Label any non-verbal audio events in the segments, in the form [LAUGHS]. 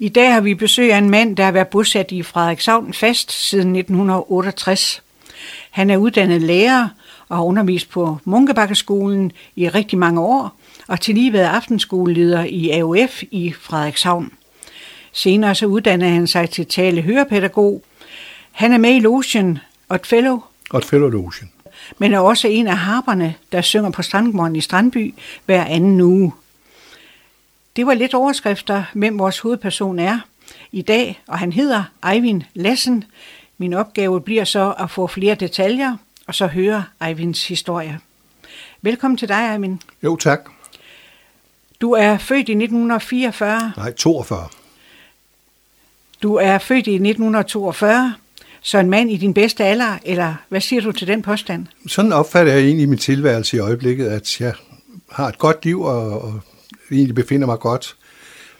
I dag har vi besøg af en mand, der har været bosat i Frederikshavn fast siden 1968. Han er uddannet lærer og har undervist på Munkebakkeskolen i rigtig mange år, og til lige været aftenskoleleder i AUF i Frederikshavn. Senere så uddannede han sig til tale hørepædagog. Han er med i Lotion og Fellow, et fellow lotion. men er også en af harperne, der synger på Strandgården i Strandby hver anden uge. Det var lidt overskrifter, hvem vores hovedperson er i dag, og han hedder Eivind Lassen. Min opgave bliver så at få flere detaljer, og så høre Eivinds historie. Velkommen til dig, Eivind. Jo, tak. Du er født i 1944. Nej, 42. Du er født i 1942, så en mand i din bedste alder, eller hvad siger du til den påstand? Sådan opfatter jeg egentlig min tilværelse i øjeblikket, at jeg har et godt liv og, og egentlig befinder mig godt.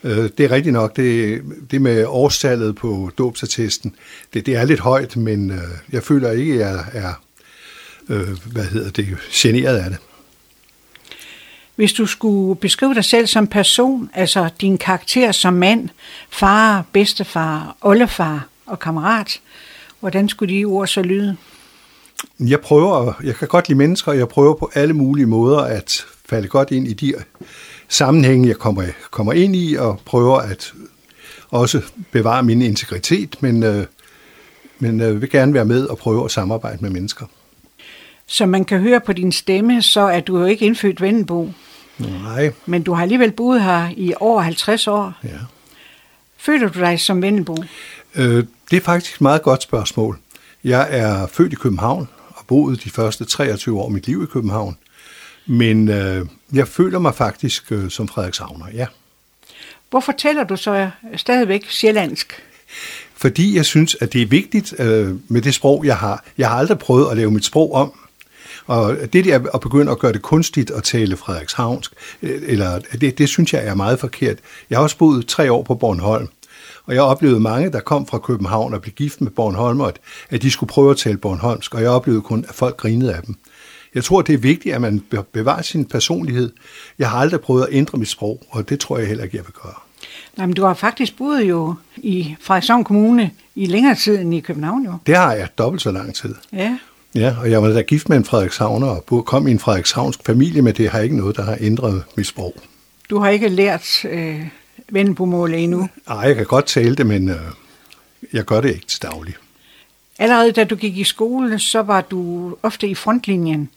Øh, Det er rigtigt nok, det, det med årstallet på dåbsattesten, det, det er lidt højt, men øh, jeg føler ikke, at jeg er, øh, hvad hedder det, generet af det. Hvis du skulle beskrive dig selv som person, altså din karakter som mand, far, bedstefar, oldefar og kammerat, hvordan skulle de ord så lyde? Jeg prøver, jeg kan godt lide mennesker, og jeg prøver på alle mulige måder at falde godt ind i de sammenhænge, jeg kommer, kommer ind i, og prøver at også bevare min integritet, men, øh, men øh, vil gerne være med og prøve at samarbejde med mennesker. Som man kan høre på din stemme, så er du jo ikke indfødt Vendelbo, Nej, men du har alligevel boet her i over 50 år. ja. Føler du dig som Vendelbo? Øh, det er faktisk et meget godt spørgsmål. Jeg er født i København og boet de første 23 år af mit liv i København. Men øh, jeg føler mig faktisk øh, som Frederikshavner, ja. Hvorfor taler du så stadigvæk sjællandsk? Fordi jeg synes, at det er vigtigt øh, med det sprog, jeg har. Jeg har aldrig prøvet at lave mit sprog om. Og det der at begynde at gøre det kunstigt at tale frederikshavnsk, øh, eller det, det synes jeg er meget forkert. Jeg har også boet tre år på Bornholm, og jeg oplevede mange, der kom fra København og blev gift med Bornholm, at, at de skulle prøve at tale bornholmsk, og jeg oplevede kun, at folk grinede af dem. Jeg tror, det er vigtigt, at man be- bevarer sin personlighed. Jeg har aldrig prøvet at ændre mit sprog, og det tror jeg heller ikke, jeg vil gøre. Nej, men du har faktisk boet jo i Frederikshavn Kommune i længere tid end i København jo. Det har jeg dobbelt så lang tid. Ja, Ja, og jeg var da gift med en Frederikshavner og kom i en frederikshavnsk familie, men det har ikke noget, der har ændret mit sprog. du har ikke lært øh, Vendelbo-målet endnu. Ej, jeg kan godt tale det, men øh, jeg gør det ikke til daglig. Allerede da du gik i skole, så var du ofte i frontlinjen.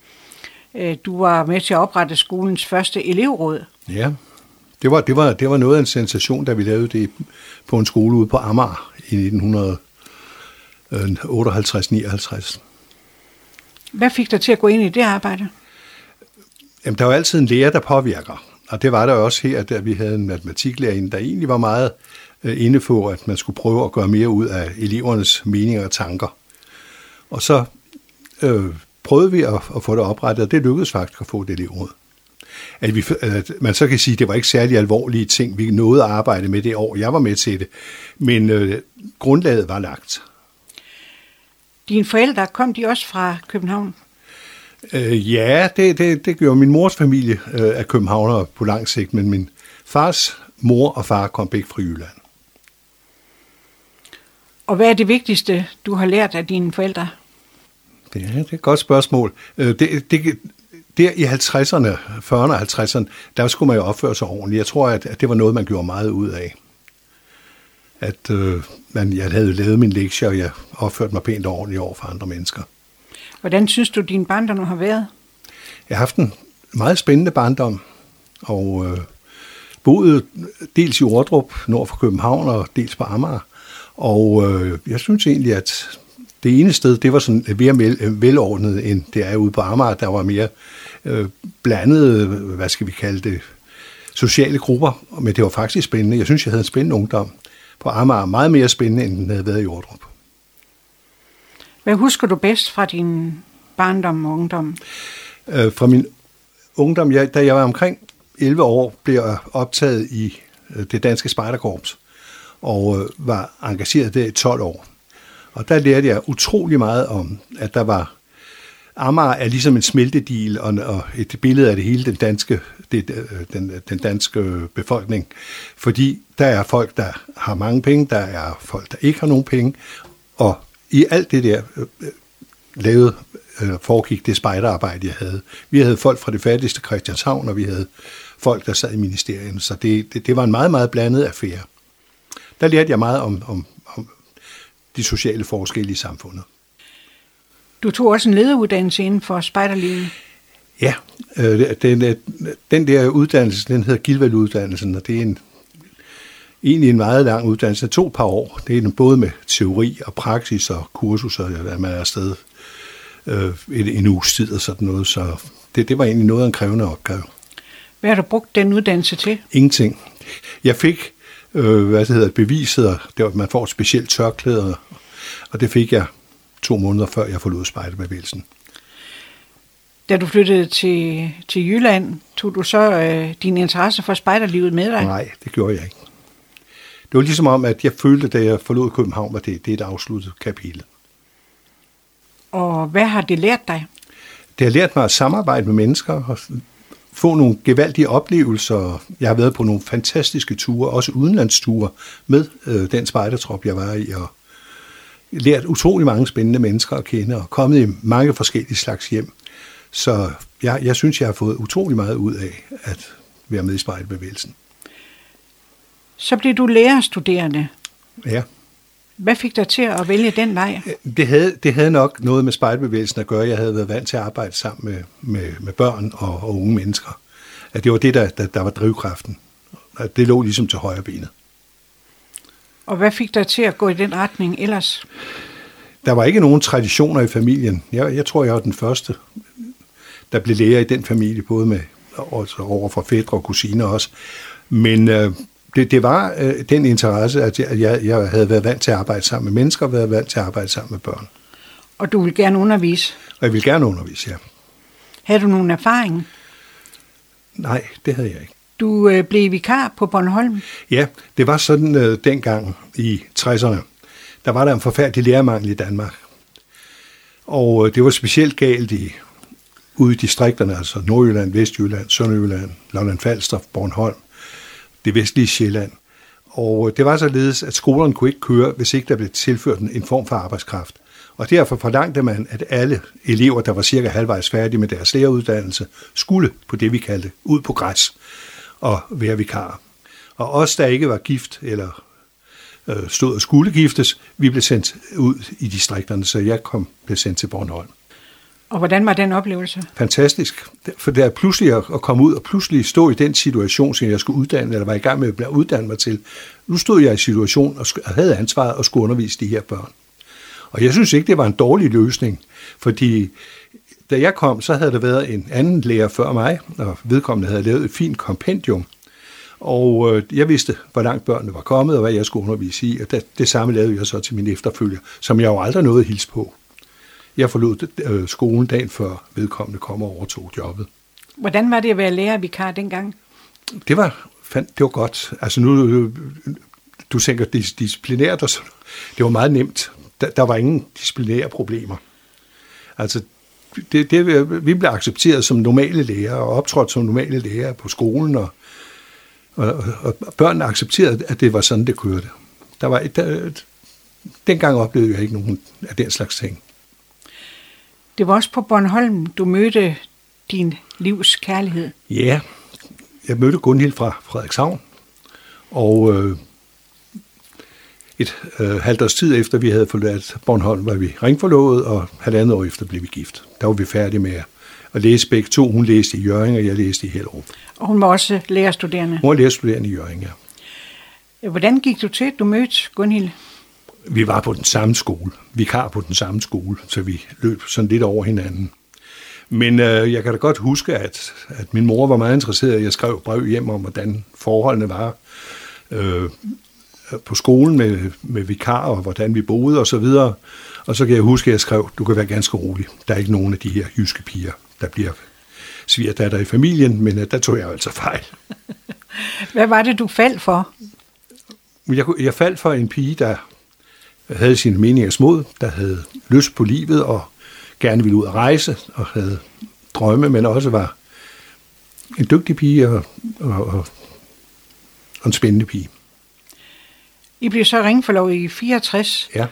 Øh, Du var med til at oprette skolens første elevråd. Ja, det var, det var, det var noget af en sensation, da vi lavede det på en skole ude på Amager i 1958-59. Hvad fik dig til at gå ind i det arbejde? Jamen, der er jo altid en lærer, der påvirker. Og det var der også her, da vi havde en matematiklærer, der egentlig var meget øh, inde på, at man skulle prøve at gøre mere ud af elevernes meninger og tanker. Og så øh, prøvede vi at, at få det oprettet, og det lykkedes faktisk at få det elevråd. At, vi, at man så kan sige, at det var ikke særlig alvorlige ting, vi nåede at arbejde med det år, jeg var med til det. Men øh, grundlaget var lagt. Dine forældre, kom de også fra København? Øh, ja, det, det, det gjorde min mors familie øh, af københavner på lang sigt, men min fars mor og far kom begge fra Jylland. Og hvad er det vigtigste, du har lært af dine forældre? Det er, det er et godt spørgsmål. Øh, det, det, der i 50'erne, 40'erne og 50'erne, der skulle man jo opføre sig ordentligt. Jeg tror, at, at det var noget, man gjorde meget ud af. At øh, man, jeg havde lavet min lektie, og jeg opførte mig pænt og ordentligt over for andre mennesker. Hvordan synes du, din barndom har været? Jeg har haft en meget spændende barndom, og øh, boede dels i Ordrup, nord for København, og dels på Amager. Og øh, jeg synes egentlig, at det ene sted, det var sådan mere vel, velordnet, end det er ude på Amager. Der var mere øh, blandede, hvad skal vi kalde det, sociale grupper, men det var faktisk spændende. Jeg synes, jeg havde en spændende ungdom på Amager, meget mere spændende, end den havde været i Ordrup. Hvad husker du bedst fra din barndom og ungdom? Øh, fra min ungdom, jeg, da jeg var omkring 11 år, blev jeg optaget i øh, det danske spejderkorps og øh, var engageret der i 12 år. Og der lærte jeg utrolig meget om, at der var Amager er ligesom en smeltedil og, og et billede af det hele den danske, det, øh, den, den danske øh, befolkning. Fordi der er folk, der har mange penge, der er folk, der ikke har nogen penge, og i alt det der øh, øh lavede, øh, foregik det spejderarbejde, jeg havde. Vi havde folk fra det fattigste Christianshavn, og vi havde folk, der sad i ministeriet, så det, det, det var en meget, meget blandet affære. Der lærte jeg meget om, om, om de sociale forskelle i samfundet. Du tog også en lederuddannelse inden for spejderlivet. Ja, øh, den, den der uddannelse, den hedder Gilvald-uddannelsen, og det er en, egentlig en meget lang uddannelse. Det tog par år. Det er både med teori og praksis og kursuser, at man er afsted øh, en, en uges tid og sådan noget. Så det, det var egentlig noget af en krævende opgave. Hvad har du brugt den uddannelse til? Ingenting. Jeg fik, øh, hvad det hedder, beviset, og det var, man får et specielt tørklæde, og det fik jeg to måneder før jeg forlod spejderbevægelsen. Da du flyttede til, til Jylland, tog du så øh, din interesse for spejderlivet med dig? Nej, det gjorde jeg ikke. Det var ligesom om, at jeg følte, da jeg forlod København, at det, det er et afsluttet kapitel. Og hvad har det lært dig? Det har lært mig at samarbejde med mennesker og få nogle gevaldige oplevelser. Jeg har været på nogle fantastiske ture, også udenlandsture, med øh, den spejdertrop, jeg var i, og lært utrolig mange spændende mennesker at kende, og kommet i mange forskellige slags hjem. Så jeg, jeg synes, jeg har fået utrolig meget ud af at være med i spejderbevægelsen. Så blev du lærerstuderende. Ja. Hvad fik dig til at vælge den vej? Det havde, det havde nok noget med spejderbevægelsen at gøre. Jeg havde været vant til at arbejde sammen med, med, med børn og, og unge mennesker. At det var det, der, der, der var drivkraften. At det lå ligesom til højre benet. Og hvad fik dig til at gå i den retning ellers? Der var ikke nogen traditioner i familien. Jeg, jeg tror, jeg var den første, der blev lærer i den familie, både med altså over for fædre og kusiner også. Men øh, det, det var øh, den interesse, at jeg, jeg, havde været vant til at arbejde sammen med mennesker, og været vant til at arbejde sammen med børn. Og du vil gerne undervise? Og jeg vil gerne undervise, ja. Havde du nogen erfaring? Nej, det havde jeg ikke. Du øh, blev vikar på Bornholm? Ja, det var sådan øh, dengang i 60'erne. Der var der en forfærdelig lærermangel i Danmark. Og øh, det var specielt galt i ude i distrikterne, altså Nordjylland, Vestjylland, Sønderjylland, Lolland Falster, Bornholm, det vestlige Sjælland. Og øh, det var således, at skolerne kunne ikke køre, hvis ikke der blev tilført en form for arbejdskraft. Og derfor forlangte man, at alle elever, der var cirka halvvejs færdige med deres læreruddannelse, skulle på det, vi kaldte ud på græs og være vikar. Og os, der ikke var gift eller øh, stod og skulle giftes, vi blev sendt ud i distrikterne, så jeg kom, blev sendt til Bornholm. Og hvordan var den oplevelse? Fantastisk. For der pludselig at komme ud og pludselig stå i den situation, som jeg skulle uddanne, eller var i gang med at uddanne mig til. Nu stod jeg i situation og havde ansvaret og skulle undervise de her børn. Og jeg synes ikke, det var en dårlig løsning, fordi da jeg kom, så havde der været en anden lærer før mig, og vedkommende havde lavet et fint kompendium. Og øh, jeg vidste, hvor langt børnene var kommet, og hvad jeg skulle undervise i, og det, det samme lavede jeg så til min efterfølger, som jeg jo aldrig nåede at hilse på. Jeg forlod øh, skolen dagen før vedkommende kom og overtog jobbet. Hvordan var det at være lærervikar dengang? Det var, fandt, det var godt. Altså nu, du tænker disciplinært, og så, det var meget nemt. Der, der var ingen disciplinære problemer. Altså, det, det, vi blev accepteret som normale lærere og optrådt som normale lærere på skolen, og, og, og børnene accepterede, at det var sådan, det kørte. Der var, der, dengang oplevede jeg ikke nogen af den slags ting. Det var også på Bornholm, du mødte din livs kærlighed. Ja, jeg mødte Gunhild fra Frederikshavn, og øh, et øh, halvt års tid efter vi havde forladt Bornholm, var vi ringforlovet, og halvandet år efter blev vi gift. Der var vi færdige med at læse begge to. Hun læste i Jørgen, og jeg læste i Hellerup. Og hun var også lærerstuderende? Hun var lærerstuderende i Jørgen, ja. Hvordan gik du til, du mødte Gunhild? Vi var på den samme skole. Vi kar på den samme skole, så vi løb sådan lidt over hinanden. Men øh, jeg kan da godt huske, at, at min mor var meget interesseret. Jeg skrev brev hjem om, hvordan forholdene var. Øh, på skolen med, med vikar og hvordan vi boede og så videre. Og så kan jeg huske, at jeg skrev, du kan være ganske rolig. Der er ikke nogen af de her jyske piger, der bliver svigerdatter i familien, men der tog jeg altså fejl. [LAUGHS] Hvad var det, du faldt for? Jeg, jeg faldt for en pige, der havde sine meninger smod, der havde lyst på livet og gerne ville ud at rejse og havde drømme, men også var en dygtig pige og, og, og, og en spændende pige. I blev så ringforlovet i 64. Ja.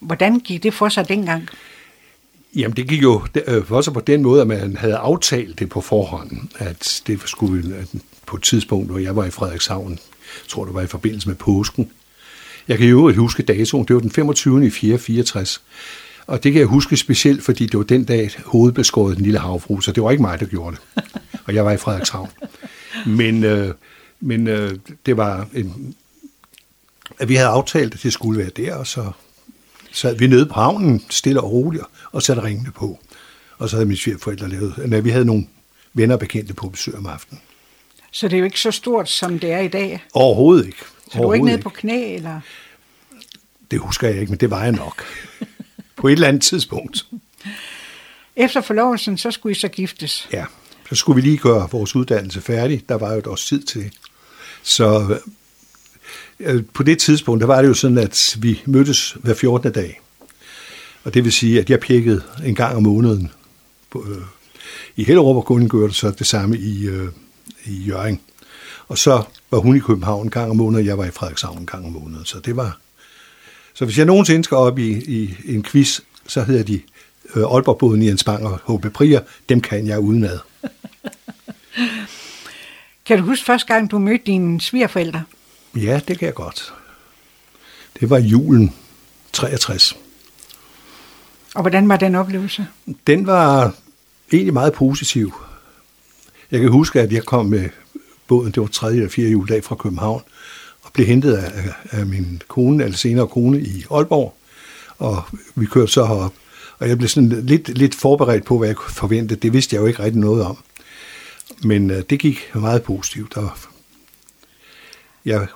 Hvordan gik det for sig dengang? Jamen, det gik jo øh, for sig på den måde, at man havde aftalt det på forhånd, at det skulle at på et tidspunkt, hvor jeg var i Frederikshavn, jeg tror det var i forbindelse med påsken. Jeg kan jo huske datoen, det var den 25. i 464. Og det kan jeg huske specielt, fordi det var den dag, hovedet blev skåret den lille havfru, så det var ikke mig, der gjorde det. [LAUGHS] Og jeg var i Frederikshavn. Men, øh, men øh, det var en, at vi havde aftalt, at det skulle være der, og så sad vi nede på havnen, stille og roligt, og satte ringene på. Og så havde mine svigerforældre lavet, når vi havde nogle venner og bekendte på besøg om aftenen. Så det er jo ikke så stort, som det er i dag? Overhovedet ikke. Så du er ikke nede på knæ, eller? Det husker jeg ikke, men det var jeg nok. på et eller andet tidspunkt. Efter forlovelsen, så skulle I så giftes? Ja, så skulle vi lige gøre vores uddannelse færdig. Der var jo et års tid til. Så øh, på det tidspunkt, der var det jo sådan, at vi mødtes hver 14. dag. Og det vil sige, at jeg pjekkede en gang om måneden på, øh, i Hellerup, og det så det samme i, øh, i Jørgen. Og så var hun i København en gang om måneden, og jeg var i Frederikshavn en gang om måneden. Så det var... Så hvis jeg nogensinde skal op i, i en quiz, så hedder de øh, Aalborg-båden Jens Bang og H.B. Prier. Dem kan jeg udenad. [LAUGHS] kan du huske første gang, du mødte dine svigerforældre? Ja, det kan jeg godt. Det var julen 63. Og hvordan var den oplevelse? Den var egentlig meget positiv. Jeg kan huske, at jeg kom med båden, det var tredje eller fjerde juledag fra København, og blev hentet af, af min kone, eller senere kone i Aalborg. Og vi kørte så herop. Og jeg blev sådan lidt, lidt forberedt på, hvad jeg kunne forvente. Det vidste jeg jo ikke rigtig noget om. Men uh, det gik meget positivt. Og jeg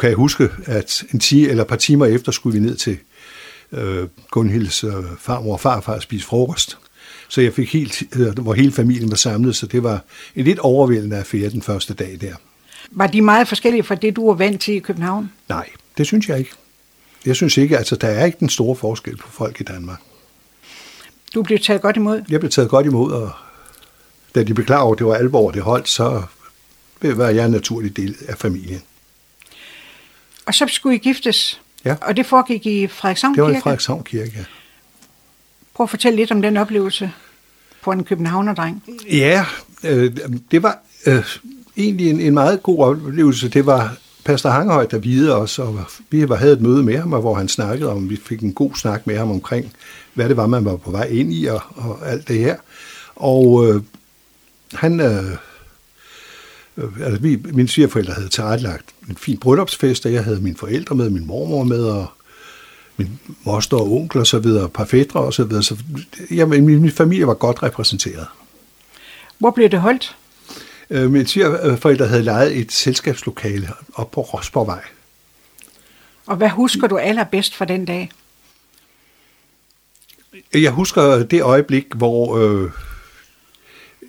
kan huske, at en time eller et par timer efter skulle vi ned til øh, Gunhilds øh, farmor og farfar og spise frokost. Så jeg fik helt, hvor hele familien var samlet, så det var en lidt overvældende affære den første dag der. Var de meget forskellige fra det, du var vant til i København? Nej, det synes jeg ikke. Jeg synes ikke, altså der er ikke den store forskel på folk i Danmark. Du blev taget godt imod? Jeg blev taget godt imod, og da de blev klar over, at det var alvor, det holdt, så var jeg en naturlig del af familien. Og så skulle I giftes? Ja. Og det foregik i Frederikshavn Kirke? Det var i Frederikshavn Kirke, ja. Prøv at fortælle lidt om den oplevelse på en københavnerdreng. Ja, øh, det var øh, egentlig en, en meget god oplevelse. Det var Pastor Hangehøj, der videde os, og vi havde et møde med ham, hvor han snakkede om, vi fik en god snak med ham omkring, hvad det var, man var på vej ind i, og, og alt det her. Og øh, han, øh, øh, altså vi, mine svigerforældre havde tilrettelagt en fin bryllupsfest, og jeg havde mine forældre med, min mormor med, og min moster og onkel og så videre, par fædre og så videre. Så jamen, min, min familie var godt repræsenteret. Hvor blev det holdt? Øh, mine svigerforældre havde lejet et selskabslokale op på Rosborgvej. Og hvad husker du allerbedst fra den dag? Jeg husker det øjeblik, hvor øh,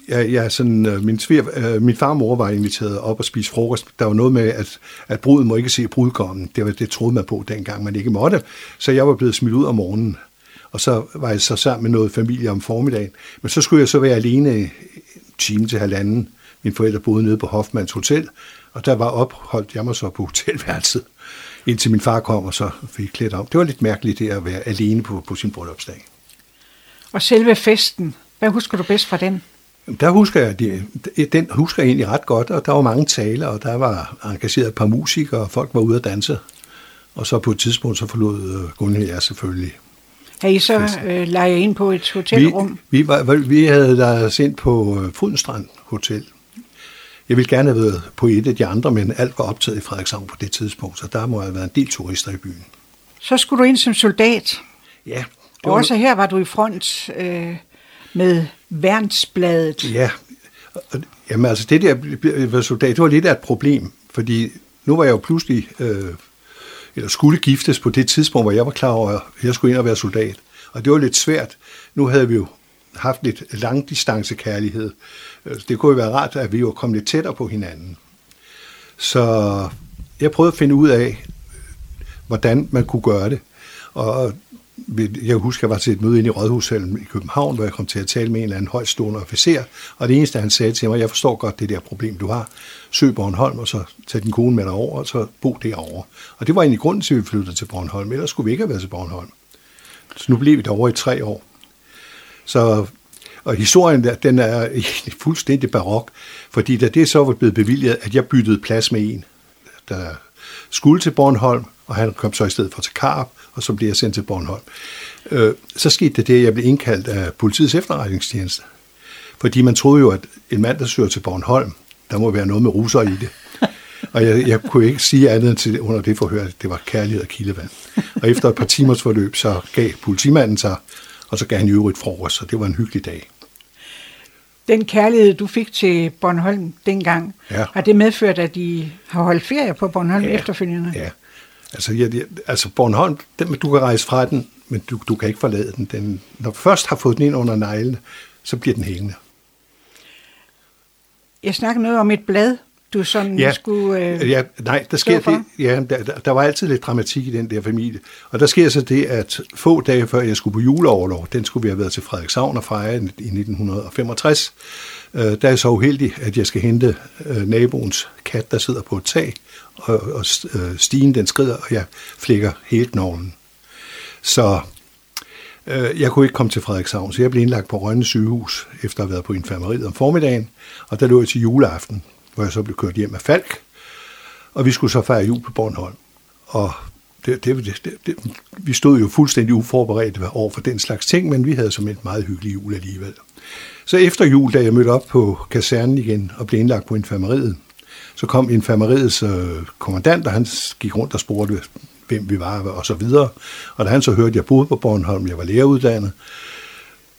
jeg, jeg sådan, øh, min, sviger, øh, min farmor var inviteret op og spise frokost. Der var noget med, at, at bruden må ikke se brudgommen. Det, var, det troede man på dengang, man ikke måtte. Så jeg var blevet smidt ud om morgenen. Og så var jeg så sammen med noget familie om formiddagen. Men så skulle jeg så være alene en time til halvanden. Min forældre boede nede på Hoffmanns Hotel, og der var opholdt jeg mig så på [LAUGHS] hotelværelset, indtil min far kom og så fik klædt om. Det var lidt mærkeligt det at være alene på, på sin bryllupsdag. Og selve festen, hvad husker du bedst fra den? Der husker jeg, den husker jeg egentlig ret godt, og der var mange taler, og der var engageret et par musikere, og folk var ude at danse. Og så på et tidspunkt, så forlod Gunhild jeg selvfølgelig. Har I så øh, lejet ind på et hotelrum? Vi, vi, var, vi havde der sendt på øh, Frydenstrand Hotel. Jeg ville gerne have været på et af de andre, men alt var optaget i Frederikshavn på det tidspunkt, så der må have været en del turister i byen. Så skulle du ind som soldat? Ja. Og også her var du i front øh, med Værnsbladet. Ja, jamen altså det der soldat, det var lidt af et problem, fordi nu var jeg jo pludselig, øh, eller skulle giftes på det tidspunkt, hvor jeg var klar over, at jeg skulle ind og være soldat. Og det var lidt svært. Nu havde vi jo haft lidt langdistancekærlighed. Øh, det kunne jo være rart, at vi jo kom lidt tættere på hinanden. Så jeg prøvede at finde ud af, øh, hvordan man kunne gøre det. Og jeg husker, jeg var til et møde inde i Rådhushallen i København, hvor jeg kom til at tale med en eller anden højstående officer, og det eneste, han sagde til mig, jeg forstår godt det der problem, du har. Søg Bornholm, og så tag din kone med dig over, og så bo derovre. Og det var egentlig grunden til, at vi flyttede til Bornholm, ellers skulle vi ikke have været til Bornholm. Så nu blev vi derovre i tre år. Så, og historien der, den er [LAUGHS] fuldstændig barok, fordi da det så var blevet bevilget, at jeg byttede plads med en, der skulle til Bornholm, og han kom så i stedet for til Karp, og så blev jeg sendt til Bornholm. Øh, så skete det det, at jeg blev indkaldt af politiets efterretningstjeneste. Fordi man troede jo, at en mand, der søger til Bornholm, der må være noget med russer i det. [LAUGHS] Og jeg, jeg kunne ikke sige andet end til under det forhør, at det var kærlighed og kildevand. Og efter et par timers forløb, så gav politimanden sig, og så gav han i øvrigt frokost, så det var en hyggelig dag. Den kærlighed, du fik til Bornholm dengang, ja. har det medført, at I har holdt ferie på Bornholm ja. efterfølgende? Ja, Altså, ja, altså Bornholm, den, du kan rejse fra den, men du, du kan ikke forlade den. den. Når du først har fået den ind under neglene, så bliver den hængende. Jeg snakker noget om et blad, du sådan ja, skulle øh, ja, Nej, der sker det, ja, der, der var altid lidt dramatik i den der familie. Og der sker så det, at få dage før jeg skulle på juleoverlov, den skulle vi have været til Frederikshavn og fejre i 1965, øh, der er jeg så uheldig, at jeg skal hente øh, naboens kat, der sidder på et tag, og, og øh, stigen den skrider, og jeg flækker hele knoglen. Så øh, jeg kunne ikke komme til Frederikshavn, så jeg blev indlagt på Rønne sygehus, efter at have været på infirmeriet om formiddagen, og der lå jeg til juleaften, hvor jeg så blev kørt hjem af Falk, og vi skulle så fejre jul på Bornholm. Og det, det, det, det, vi stod jo fuldstændig uforberedt over for den slags ting, men vi havde som et meget hyggeligt jul alligevel. Så efter jul, da jeg mødte op på kasernen igen og blev indlagt på infirmeriet, så kom infirmeriets øh, kommandant, og han gik rundt og spurgte, hvem vi var og så videre. Og da han så hørte, at jeg boede på Bornholm, jeg var læreruddannet,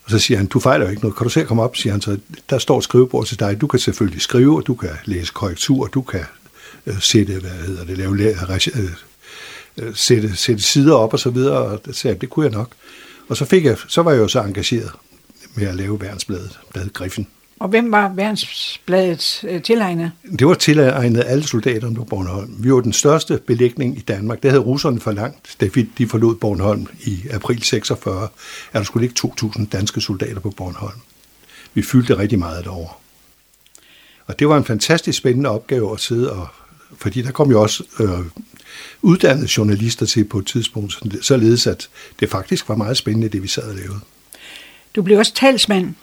og så siger han, du fejler jo ikke noget, kan du se komme op, siger han så, der står et skrivebord til dig, du kan selvfølgelig skrive, og du kan læse korrektur, og du kan øh, sætte, hvad hedder det, lave, øh, øh, sætte, sætte sider op og så videre, og så sagde det kunne jeg nok. Og så, fik jeg, så var jeg jo så engageret med at lave værnsbladet, bladet Griffen. Og hvem var værnsbladet øh, tilegnet? Det var tilegnet alle soldaterne på Bornholm. Vi var den største belægning i Danmark. Det havde russerne for langt, da de forlod Bornholm i april 46, at der skulle ligge 2.000 danske soldater på Bornholm. Vi fyldte rigtig meget derovre. Og det var en fantastisk spændende opgave at sidde og... Fordi der kom jo også øh, uddannede journalister til på et tidspunkt, således at det faktisk var meget spændende, det vi sad og lavede. Du blev også talsmand.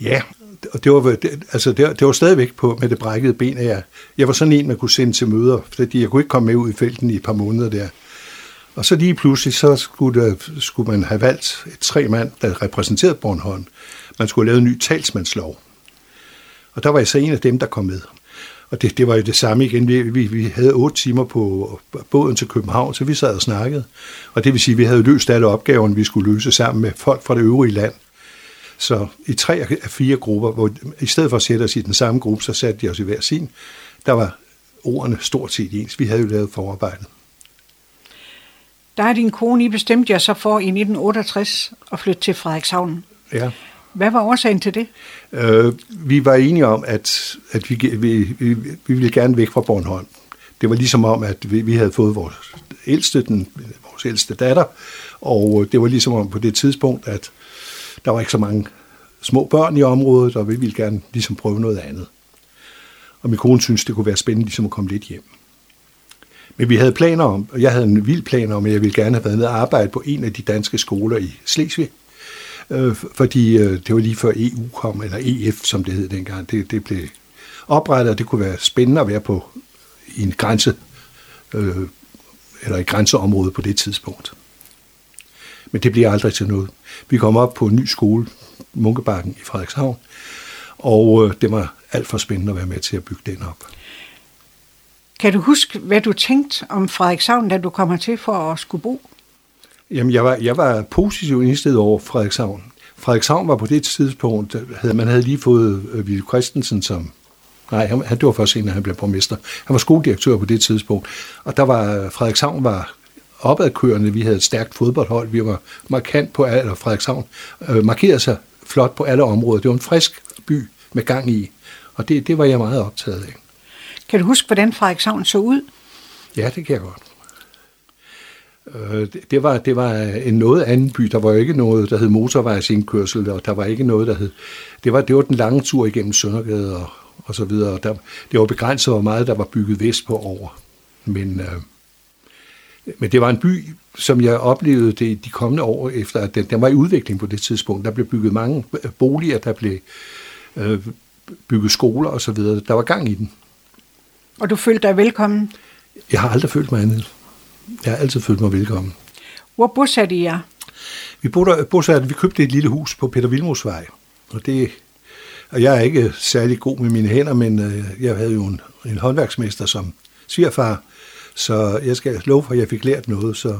Ja, og det var, det, altså det, det var stadigvæk på med det brækkede ben, at jeg, jeg var sådan en, man kunne sende til møder, fordi jeg kunne ikke komme med ud i felten i et par måneder der. Og så lige pludselig, så skulle, der, skulle man have valgt et tre mand, der repræsenterede Bornholm. Man skulle have lavet en ny talsmandslov. Og der var jeg så en af dem, der kom med. Og det, det var jo det samme igen. Vi, vi, vi havde otte timer på båden til København, så vi sad og snakkede. Og det vil sige, at vi havde løst alle opgaverne, vi skulle løse sammen med folk fra det øvrige land. Så i tre af fire grupper, hvor i stedet for at sætte os i den samme gruppe, så satte de os i hver sin. Der var ordene stort set ens. Vi havde jo lavet forarbejdet. Der er din kone, I bestemte jer så for i 1968 at flytte til Frederikshavn. Ja. Hvad var årsagen til det? Øh, vi var enige om, at, at vi, vi, vi, vi ville gerne væk fra Bornholm. Det var ligesom om, at vi, vi havde fået vores ældste, den, vores ældste datter, og det var ligesom om på det tidspunkt, at der var ikke så mange små børn i området, og vi ville gerne ligesom prøve noget andet. Og min kone synes det kunne være spændende ligesom at komme lidt hjem. Men vi havde planer om, og jeg havde en vild plan om, at jeg ville gerne have været nede og arbejde på en af de danske skoler i Slesvig. Øh, fordi øh, det var lige før EU kom, eller EF, som det hed dengang. Det, det blev oprettet, og det kunne være spændende at være på i en grænse, øh, eller et grænseområde på det tidspunkt. Men det bliver aldrig til noget. Vi kom op på en ny skole, Munkebakken i Frederikshavn, og øh, det var alt for spændende at være med til at bygge den op. Kan du huske, hvad du tænkte om Frederikshavn, da du kommer til for at skulle bo? Jamen, jeg var, jeg var positiv indstillet over Frederikshavn. Frederikshavn var på det tidspunkt, havde, man havde lige fået øh, Ville Christensen som Nej, han, det var først senere, han blev borgmester. Han var skoledirektør på det tidspunkt. Og der var, Frederikshavn var opadkørende. Vi havde et stærkt fodboldhold. Vi var markant på, eller Frederikshavn øh, markerede sig flot på alle områder. Det var en frisk by med gang i, og det, det var jeg meget optaget af. Kan du huske, hvordan Frederikshavn så ud? Ja, det kan jeg godt. Øh, det- var, det var en noget anden by. Der var jo ikke noget, der hed motorvejsindkørsel, og der var ikke noget, der hed... Det var, det var den lange tur igennem Søndergade og, og så videre. Der, det var begrænset, hvor meget der var bygget vestpå over. Men, øh, men det var en by, som jeg oplevede det de kommende år efter, at den, den var i udvikling på det tidspunkt. Der blev bygget mange boliger, der blev øh, bygget skoler og så videre. Der var gang i den. Og du følte dig velkommen. Jeg har aldrig følt mig andet. Jeg har altid følt mig velkommen. Hvor bosatte I jer? Vi boede, bosatte, vi købte et lille hus på Peter Vilmosvej, og det og jeg er ikke særlig god med mine hænder, men øh, jeg havde jo en, en håndværksmester som svigerfar, så jeg skal love for, at jeg fik lært noget, så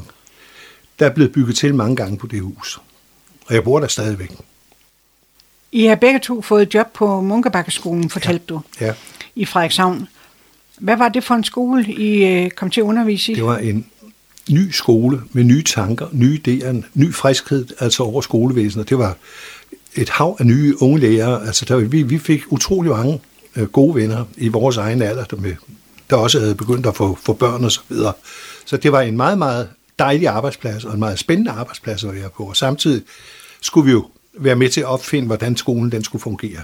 der er blevet bygget til mange gange på det hus. Og jeg bor der stadigvæk. I har begge to fået job på Munkebakkeskolen, fortalte du, Ja, i Frederikshavn. Hvad var det for en skole, I øh, kom til at undervise i? det var en ny skole med nye tanker, nye idéer, ny friskhed, altså over skolevæsenet. Det var et hav af nye unge lærere. Altså der, vi, vi fik utrolig mange øh, gode venner i vores egen alder, der, med, der også havde begyndt at få, få børn og så videre. Så det var en meget, meget dejlig arbejdsplads, og en meget spændende arbejdsplads at være på. Og samtidig skulle vi jo være med til at opfinde, hvordan skolen den skulle fungere.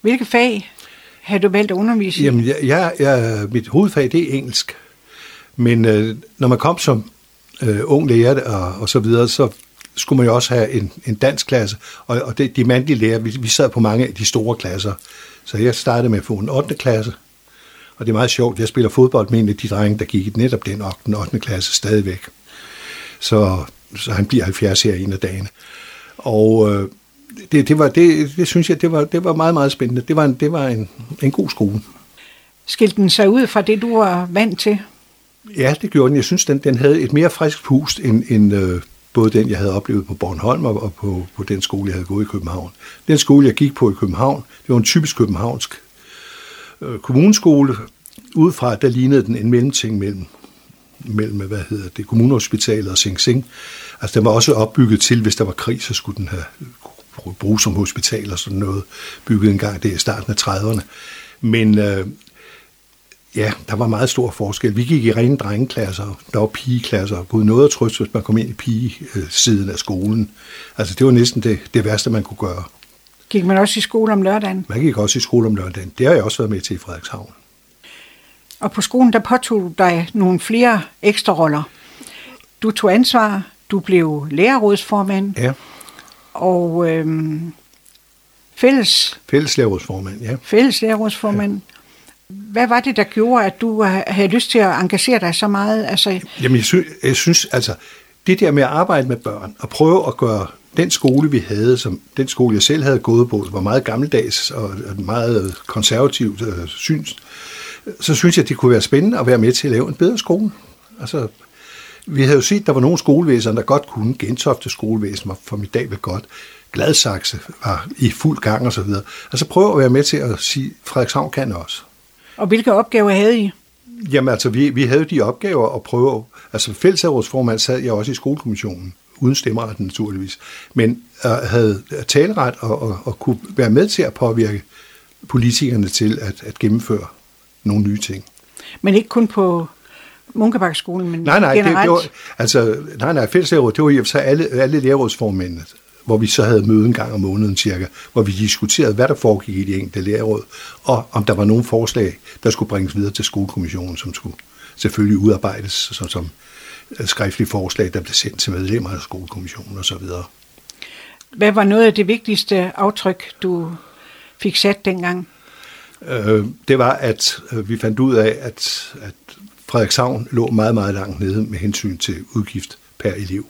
Hvilke fag havde du valgt at undervise i? Jamen, jeg, jeg, jeg, mit hovedfag, det er engelsk. Men øh, når man kom som øh, ung lærer og, og så videre, så skulle man jo også have en, en dansk klasse. Og, og det, de mandlige lærer, vi, vi sad på mange af de store klasser. Så jeg startede med at få en 8. klasse. Og det er meget sjovt, jeg spiller fodbold med en af de drenge, der gik i netop den 8. 8. klasse stadigvæk. Så, så han bliver 70 her en af dagene. Og øh, det, det, var, det, det synes jeg, det var, det var meget, meget spændende. Det var en, det var en, en god skole. Skilte den sig ud fra det, du var vant til? Ja, det gjorde den. Jeg synes, den, den havde et mere frisk pust end, end øh, både den, jeg havde oplevet på Bornholm og, og på, på den skole, jeg havde gået i København. Den skole, jeg gik på i København, det var en typisk københavnsk øh, kommuneskole. Udefra, der lignede den en mellemting mellem, mellem hvad hedder det, kommunehospitalet og Sing Sing. Altså, den var også opbygget til, hvis der var krig, så skulle den have bruges som hospital og sådan noget. Bygget en gang det i starten af 30'erne. Men øh, Ja, der var meget stor forskel. Vi gik i rene drengeklasser, der var pigeklasser, og gud noget at trøst, hvis man kom ind i pigesiden af skolen. Altså det var næsten det, det værste, man kunne gøre. Gik man også i skole om lørdagen? Man gik også i skole om lørdagen. Det har jeg også været med til i Frederikshavn. Og på skolen, der påtog du dig nogle flere ekstra roller. Du tog ansvar, du blev lærerrådsformand, Ja, og øhm, fælles, fælleslærerådsformand, ja. fælles lærerrådsformand. Ja. Hvad var det, der gjorde, at du havde lyst til at engagere dig så meget? Altså, Jamen, jeg synes, jeg synes altså, det der med at arbejde med børn, og prøve at gøre den skole, vi havde, som den skole, jeg selv havde gået på, var meget gammeldags og meget konservativt øh, syns, så synes jeg, det kunne være spændende at være med til at lave en bedre skole. Altså, vi havde jo set, at der var nogle skolevæsener, der godt kunne. Gentofte skolevæsen var formidabelt godt. Gladsaxe var i fuld gang og så videre. Altså prøve at være med til at sige, Frederikshavn kan også. og hvilke opgaver havde I? Jamen altså, vi, vi havde de opgaver at prøve, altså fællesrådsformand sad jeg også i skolekommissionen, uden stemmeret naturligvis, men øh, havde taleret og, og, og kunne være med til at påvirke politikerne til at, at gennemføre nogle nye ting. Men ikke kun på Munkebakkeskolen, men Nej, nej, det, generelt. det var, altså, nej, nej, fællesråd, det var i og for alle, alle lærerrådsformændene, hvor vi så havde møde en gang om måneden cirka, hvor vi diskuterede, hvad der foregik i de enkelte lærerråd, og om der var nogle forslag, der skulle bringes videre til skolekommissionen, som skulle selvfølgelig udarbejdes som, som skriftlige forslag, der blev sendt til medlemmer af skolekommissionen osv. Hvad var noget af det vigtigste aftryk, du fik sat dengang? Øh, det var, at øh, vi fandt ud af, at, at Frederikshavn lå meget, meget langt nede med hensyn til udgift per elev.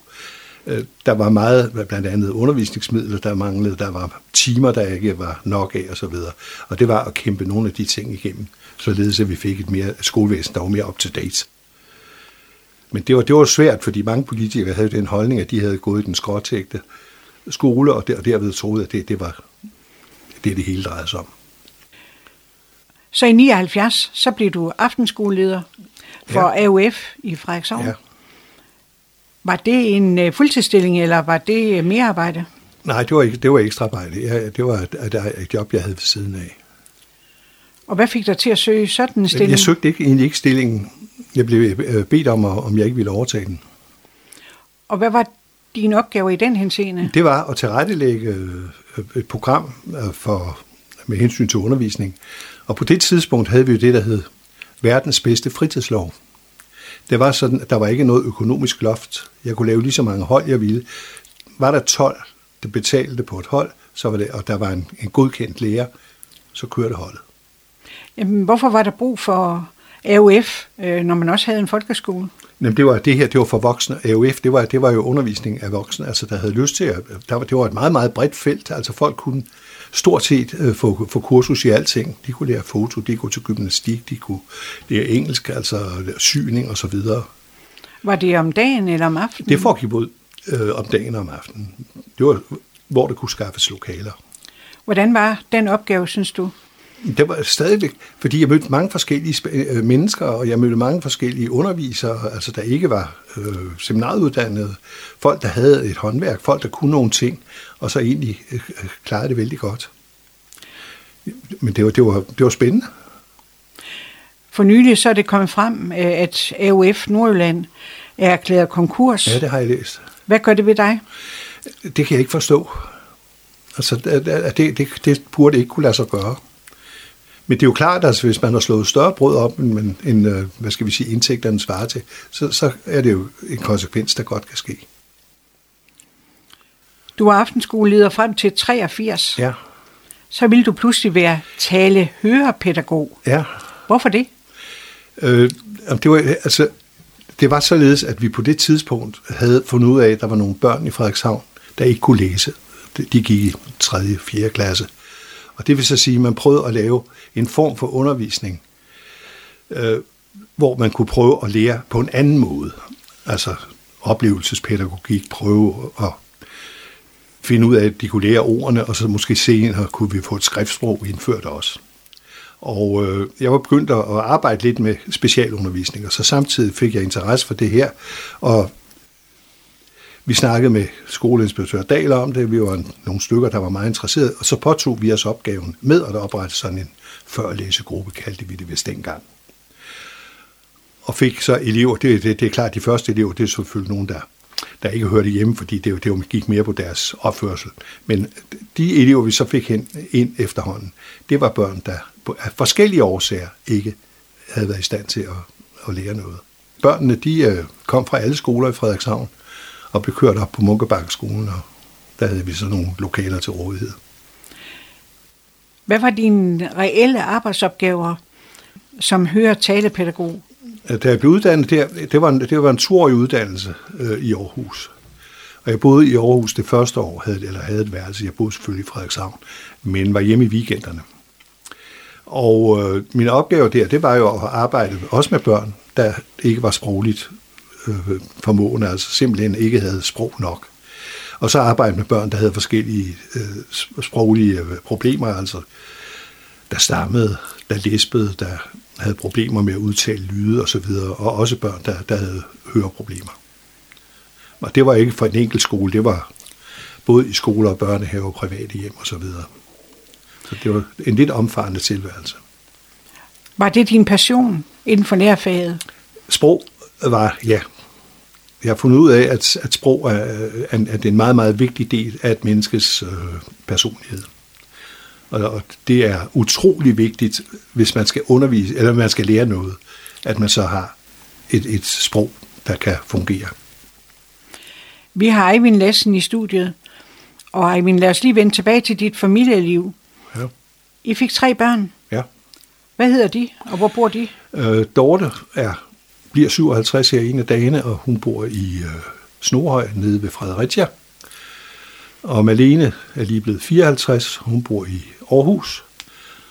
Øh, Der var meget, blandt andet undervisningsmidler, der manglede, der var timer, der ikke var nok af osv. Og det var at kæmpe nogle af de ting igennem, således at vi fik et mere skolevæsen, der var mere up to date. Men det var, det var svært, fordi mange politikere havde den holdning, at de havde gået i den skråtægte skole, og, der, og derved troede, at det, det var det, det hele drejede sig om. Så i 79, så blev du aftenskoleleder for ja. AUF i Frederikshavn. Ja. Var det en uh, fuldtidsstilling, eller var det mere arbejde? Nej, det var ikke, det var ekstra arbejde. Jeg, det var et, et, et job, jeg havde ved siden af. Og hvad fik dig til at søge sådan en stilling? Jeg søgte ikke, egentlig ikke stillingen. Jeg blev øh, bedt om, om jeg ikke ville overtage den. Og hvad var din opgave i den henseende? Det var at tilrettelægge øh, et program øh, for, med hensyn til undervisning. Og på det tidspunkt havde vi jo det, der hed verdens bedste fritidslov. Det var sådan, at der var ikke noget økonomisk loft. Jeg kunne lave lige så mange hold, jeg ville. Var der 12, der betalte på et hold, så var det, og der var en, en godkendt lærer, så kørte holdet. Jamen, hvorfor var der brug for AUF, øh, når man også havde en folkeskole? Jamen, det var det her, det var for voksne. AUF, det var, det var jo undervisning af voksne, altså der havde lyst til at, der var, det var et meget, meget bredt felt, altså folk kunne stort set øh, få, få kursus i alting. De kunne lære foto, de kunne til gymnastik, de kunne lære engelsk, altså syning og så videre. Var det om dagen eller om aftenen? Det foregik både øh, om dagen og om aftenen. Det var, hvor det kunne skaffes lokaler. Hvordan var den opgave, synes du? Det var stadigvæk, fordi jeg mødte mange forskellige øh, mennesker, og jeg mødte mange forskellige undervisere, altså der ikke var øh, seminaruddannede, folk, der havde et håndværk, folk, der kunne nogle ting, og så egentlig øh, klarede det vældig godt. Men det var, det var, det var spændende. For nylig så er det kommet frem, øh, at AUF Nordjylland er erklæret konkurs. Ja, det har jeg læst. Hvad gør det ved dig? Det kan jeg ikke forstå. Altså, det, det, det burde ikke kunne lade sig gøre. Men det er jo klart, at hvis man har slået større brød op, end, end øh, hvad skal vi sige, indtægterne svarer til, så, så er det jo en konsekvens, der godt kan ske. Du var aftenskoleleder frem til 83. Ja. Så ville du pludselig være tale-hørepædagog. Ja. Hvorfor det? Øh, det, var, altså, det var således, at vi på det tidspunkt havde fundet ud af, at der var nogle børn i Frederikshavn, der ikke kunne læse. De gik i 3. og 4. klasse. Og det vil så sige, at man prøvede at lave en form for undervisning, øh, hvor man kunne prøve at lære på en anden måde. Altså oplevelsespædagogik, prøve at finde ud af, at de kunne lære ordene, og så måske senere kunne vi få et skriftsprog indført også. Og øh, jeg var begyndt at arbejde lidt med specialundervisning, og så samtidig fik jeg interesse for det her, og vi snakkede med skoleinspektør Dahl om det, vi var nogle stykker, der var meget interesserede, og så påtog vi os opgaven med at oprette sådan en førlæsegruppe, kaldte vi det vist dengang. Og fik så elever, det, det, det er klart, de første elever, det er selvfølgelig nogen, der, der ikke hørte hjemme, fordi det, det gik mere på deres opførsel. Men de elever, vi så fik hen, ind efterhånden, det var børn, der af forskellige årsager ikke havde været i stand til at, at lære noget. Børnene, de øh, kom fra alle skoler i Frederikshavn, og blev kørt op på Munkebakkeskolen, og der havde vi så nogle lokaler til rådighed. Hvad var dine reelle arbejdsopgaver som hører talepædagog? Da jeg blev uddannet der, det var en, det var en toårig uddannelse øh, i Aarhus. Og jeg boede i Aarhus det første år, havde, eller havde et værelse. Jeg boede selvfølgelig i Frederikshavn, men var hjemme i weekenderne. Og øh, min opgave der, det var jo at arbejde også med børn, der ikke var sprogligt øh, formående, altså simpelthen ikke havde sprog nok. Og så arbejde med børn, der havde forskellige øh, sproglige øh, problemer, altså der stammede, der lispede, der havde problemer med at udtale lyde osv., og, og også børn, der, der havde høreproblemer. Og det var ikke for en enkelt skole, det var både i skoler og børnehaver, private hjem osv. Så, videre. så det var en lidt omfarende tilværelse. Var det din passion inden for lærerfaget? Sprog var, ja. Jeg har fundet ud af, at, at sprog er, er, er en meget, meget vigtig del af et menneskes øh, personlighed. Og, og det er utrolig vigtigt, hvis man skal undervise, eller man skal lære noget, at man så har et, et sprog, der kan fungere. Vi har Eivind Lassen i studiet, og Eivind, lad os lige vende tilbage til dit familieliv. Ja. I fik tre børn. Ja. Hvad hedder de, og hvor bor de? Øh, Dorte er bliver 57 her en af dagene, og hun bor i øh, Snorhøj nede ved Fredericia. Og Malene er lige blevet 54, hun bor i Aarhus.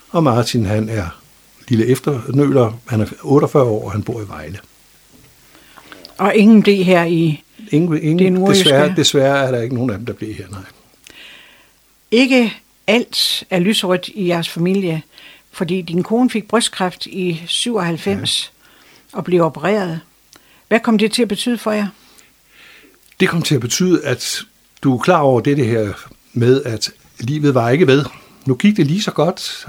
Og Martin, han er lille efternøler, han er 48 år, og han bor i Vejle. Og ingen blev her i ingen, ingen, det desværre, desværre er der ikke nogen af dem, der bliver her, nej. Ikke alt er lyserødt i jeres familie, fordi din kone fik brystkræft i 97. Ja og blive opereret. Hvad kom det til at betyde for jer? Det kom til at betyde, at du er klar over det, det her med, at livet var ikke ved. Nu gik det lige så godt.